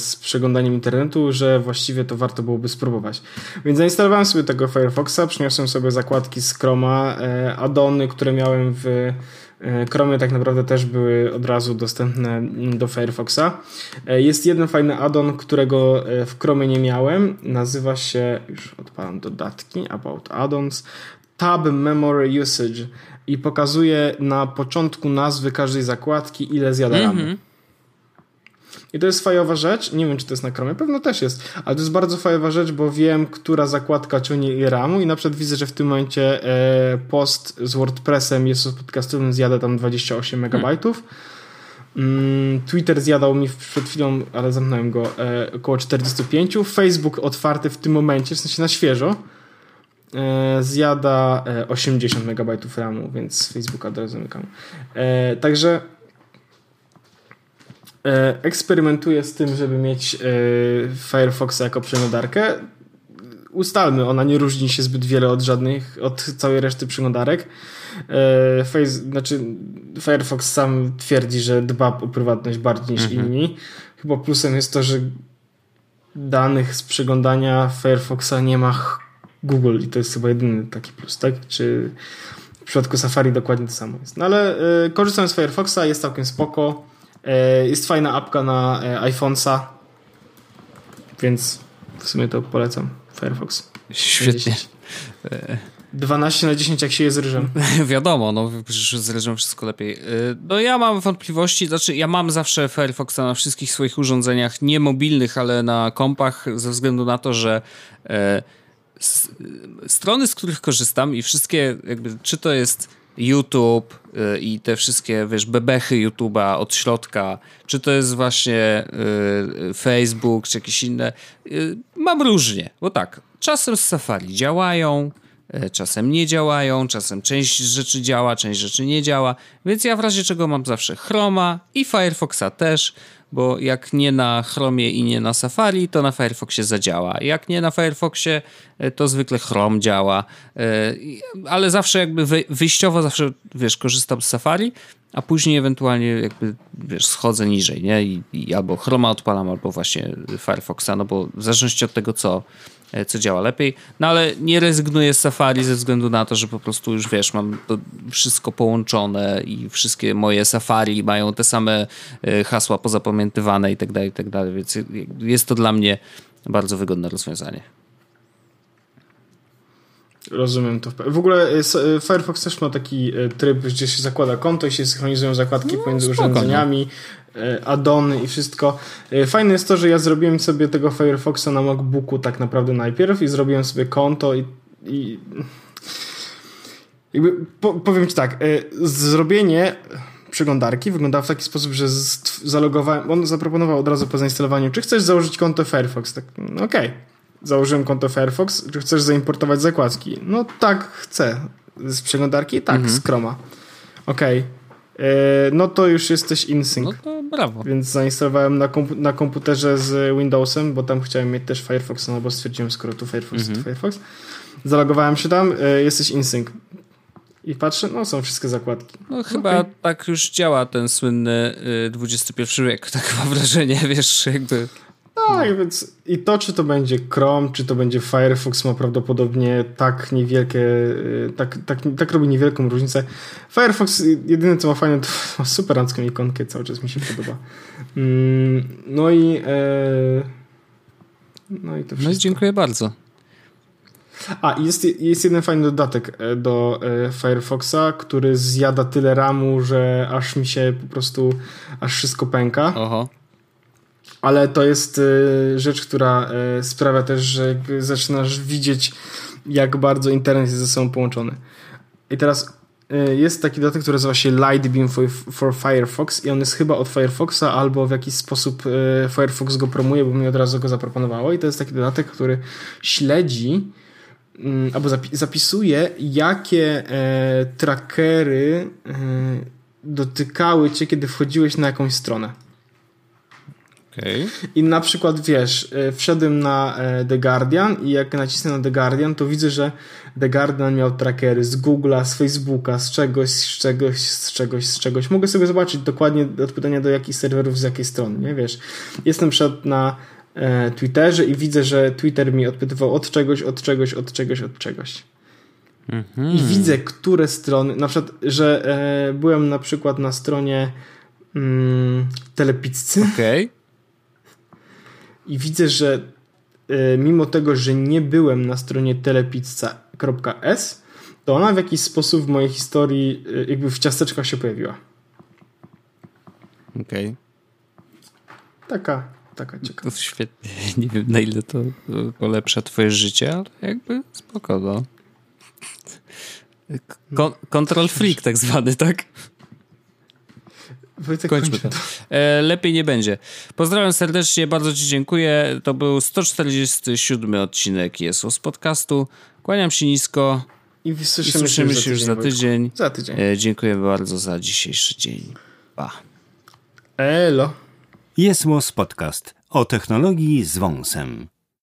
z przeglądaniem internetu, że właściwie to warto byłoby spróbować. Więc zainstalowałem sobie tego Firefoxa, przyniosłem sobie zakładki z Chroma, e, addony, które miałem w e, Chromie tak naprawdę też były od razu dostępne do Firefoxa. E, jest jeden fajny addon, którego w Chromie nie miałem. Nazywa się, już odpalam dodatki, About Addons, Tab Memory Usage i pokazuje na początku nazwy każdej zakładki, ile zjada mm -hmm. ramu. I to jest fajowa rzecz. Nie wiem, czy to jest na Chromie, pewno też jest, ale to jest bardzo fajowa rzecz, bo wiem, która zakładka ciągnie ile ramu i na przykład widzę, że w tym momencie e, post z WordPressem jest podcastowym zjada tam 28 MB. Mm, Twitter zjadał mi przed chwilą, ale zamknąłem go, e, około 45. Facebook otwarty w tym momencie, w sensie na świeżo, zjada 80 e, MB RAMu, więc Facebooka od razu zamykam. E, także eksperymentuję z tym, żeby mieć Firefoxa jako przeglądarkę. Ustalmy, ona nie różni się zbyt wiele od żadnych, od całej reszty przeglądarek. Face, znaczy Firefox sam twierdzi, że dba o prywatność bardziej niż mhm. inni. Chyba plusem jest to, że danych z przeglądania Firefoxa nie ma Google i to jest chyba jedyny taki plus, tak? Czy w przypadku Safari dokładnie to samo jest. No ale y, korzystam z Firefoxa, jest całkiem spoko. Y, jest fajna apka na y, iPhone'a, więc w sumie to polecam Firefox. Świetnie. 12 na 10 jak się je z ryżem. [laughs] Wiadomo, no przecież z ryżem wszystko lepiej. No ja mam wątpliwości, znaczy ja mam zawsze Firefoxa na wszystkich swoich urządzeniach, nie mobilnych, ale na kompach, ze względu na to, że strony, z których korzystam i wszystkie, jakby, czy to jest YouTube y, i te wszystkie, wiesz, bebechy YouTube'a od środka, czy to jest właśnie y, Facebook, czy jakieś inne, y, mam różnie, bo tak, czasem z Safari działają, czasem nie działają, czasem część rzeczy działa, część rzeczy nie działa, więc ja w razie czego mam zawsze Chroma i Firefoxa też, bo jak nie na Chromie i nie na Safari, to na Firefoxie zadziała. Jak nie na Firefoxie, e, to zwykle Chrome działa, e, ale zawsze jakby wyjściowo zawsze, wiesz, korzystam z Safari, a później ewentualnie jakby, wiesz, schodzę niżej, nie? I, i albo Chroma odpalam, albo właśnie Firefoxa, no bo w zależności od tego, co, co działa lepiej. No ale nie rezygnuję z Safari ze względu na to, że po prostu już wiesz, mam to wszystko połączone i wszystkie moje Safari mają te same e, hasła pozapamiętywane i tak dalej, i tak dalej, więc jest to dla mnie bardzo wygodne rozwiązanie. Rozumiem to. W ogóle e, Firefox też ma taki tryb, gdzie się zakłada konto i się synchronizują zakładki no, pomiędzy spoko, urządzeniami. No E, addony i wszystko. E, fajne jest to, że ja zrobiłem sobie tego Firefoxa na MacBooku tak naprawdę najpierw i zrobiłem sobie konto i, i jakby po, powiem ci tak, e, zrobienie przeglądarki wyglądało w taki sposób, że zalogowałem, on zaproponował od razu po zainstalowaniu, czy chcesz założyć konto Firefox? Tak, no okej. Okay. Założyłem konto Firefox, czy chcesz zaimportować zakładki? No tak, chcę. Z przeglądarki? Tak, mhm. z Chroma. Okej. Okay no to już jesteś InSync. No to brawo. Więc zainstalowałem na, komp na komputerze z Windowsem, bo tam chciałem mieć też Firefox, no bo stwierdziłem, skoro tu Firefox, mhm. to Firefox. Zalogowałem się tam, y, jesteś InSync. I patrzę, no są wszystkie zakładki. No chyba okay. tak już działa ten słynny XXI wiek, [laughs] tak mam wrażenie, wiesz, jakby... Tak, no. więc i to, czy to będzie Chrome, czy to będzie Firefox, ma prawdopodobnie tak niewielkie, y, tak, tak, tak robi niewielką różnicę. Firefox, jedyne co ma fajne, to [laughs] ma super rancką ikonkę, cały czas mi się podoba. Mm, no i e, no i to wszystko. No i dziękuję bardzo. A, jest, jest jeden fajny dodatek e, do e, Firefoxa, który zjada tyle ramu, że aż mi się po prostu, aż wszystko pęka. Oho. Ale to jest e, rzecz, która sprawia też, że zaczynasz widzieć, jak bardzo internet jest ze sobą połączony. I teraz jest taki dodatek, który nazywa się Lightbeam for, for Firefox i on jest chyba od Firefoxa albo w jakiś sposób Firefox go promuje, bo mi od razu go zaproponowało i to jest taki dodatek, który śledzi Mm, albo zapisuje, jakie e, trackery dotykały cię, kiedy wchodziłeś na jakąś stronę. Okay. I na przykład wiesz, e, wszedłem na e, The Guardian i jak nacisnę na The Guardian, to widzę, że The Guardian miał trackery z Google'a, z Facebooka, z czegoś, z czegoś, z czegoś, z czegoś. Mogę sobie zobaczyć dokładnie odpowiadania do jakich serwerów, z jakiej strony, nie wiesz. Jestem przed na E, Twitterze i widzę, że Twitter mi odpytywał od czegoś, od czegoś, od czegoś, od czegoś. Mhm. I widzę, które strony, na przykład, że e, byłem na przykład na stronie mm, Telepizzy. Okay. I widzę, że e, mimo tego, że nie byłem na stronie telepizza.s, to ona w jakiś sposób w mojej historii e, jakby w ciasteczkach się pojawiła. Okej. Okay. Taka taka ciekawa. To świetnie. [laughs] Nie wiem na ile to polepsza twoje życie, ale jakby spoko, no. control freak tak zwany, tak? Wojtek, Kończmy to. E, lepiej nie będzie. Pozdrawiam serdecznie, bardzo Ci dziękuję. To był 147 odcinek Jesus podcastu. Kłaniam się nisko. I słyszymy, I słyszymy się, już za tydzień. Za tydzień. E, dziękuję bardzo za dzisiejszy dzień. Pa. Elo. Jest Podcast o technologii z wąsem.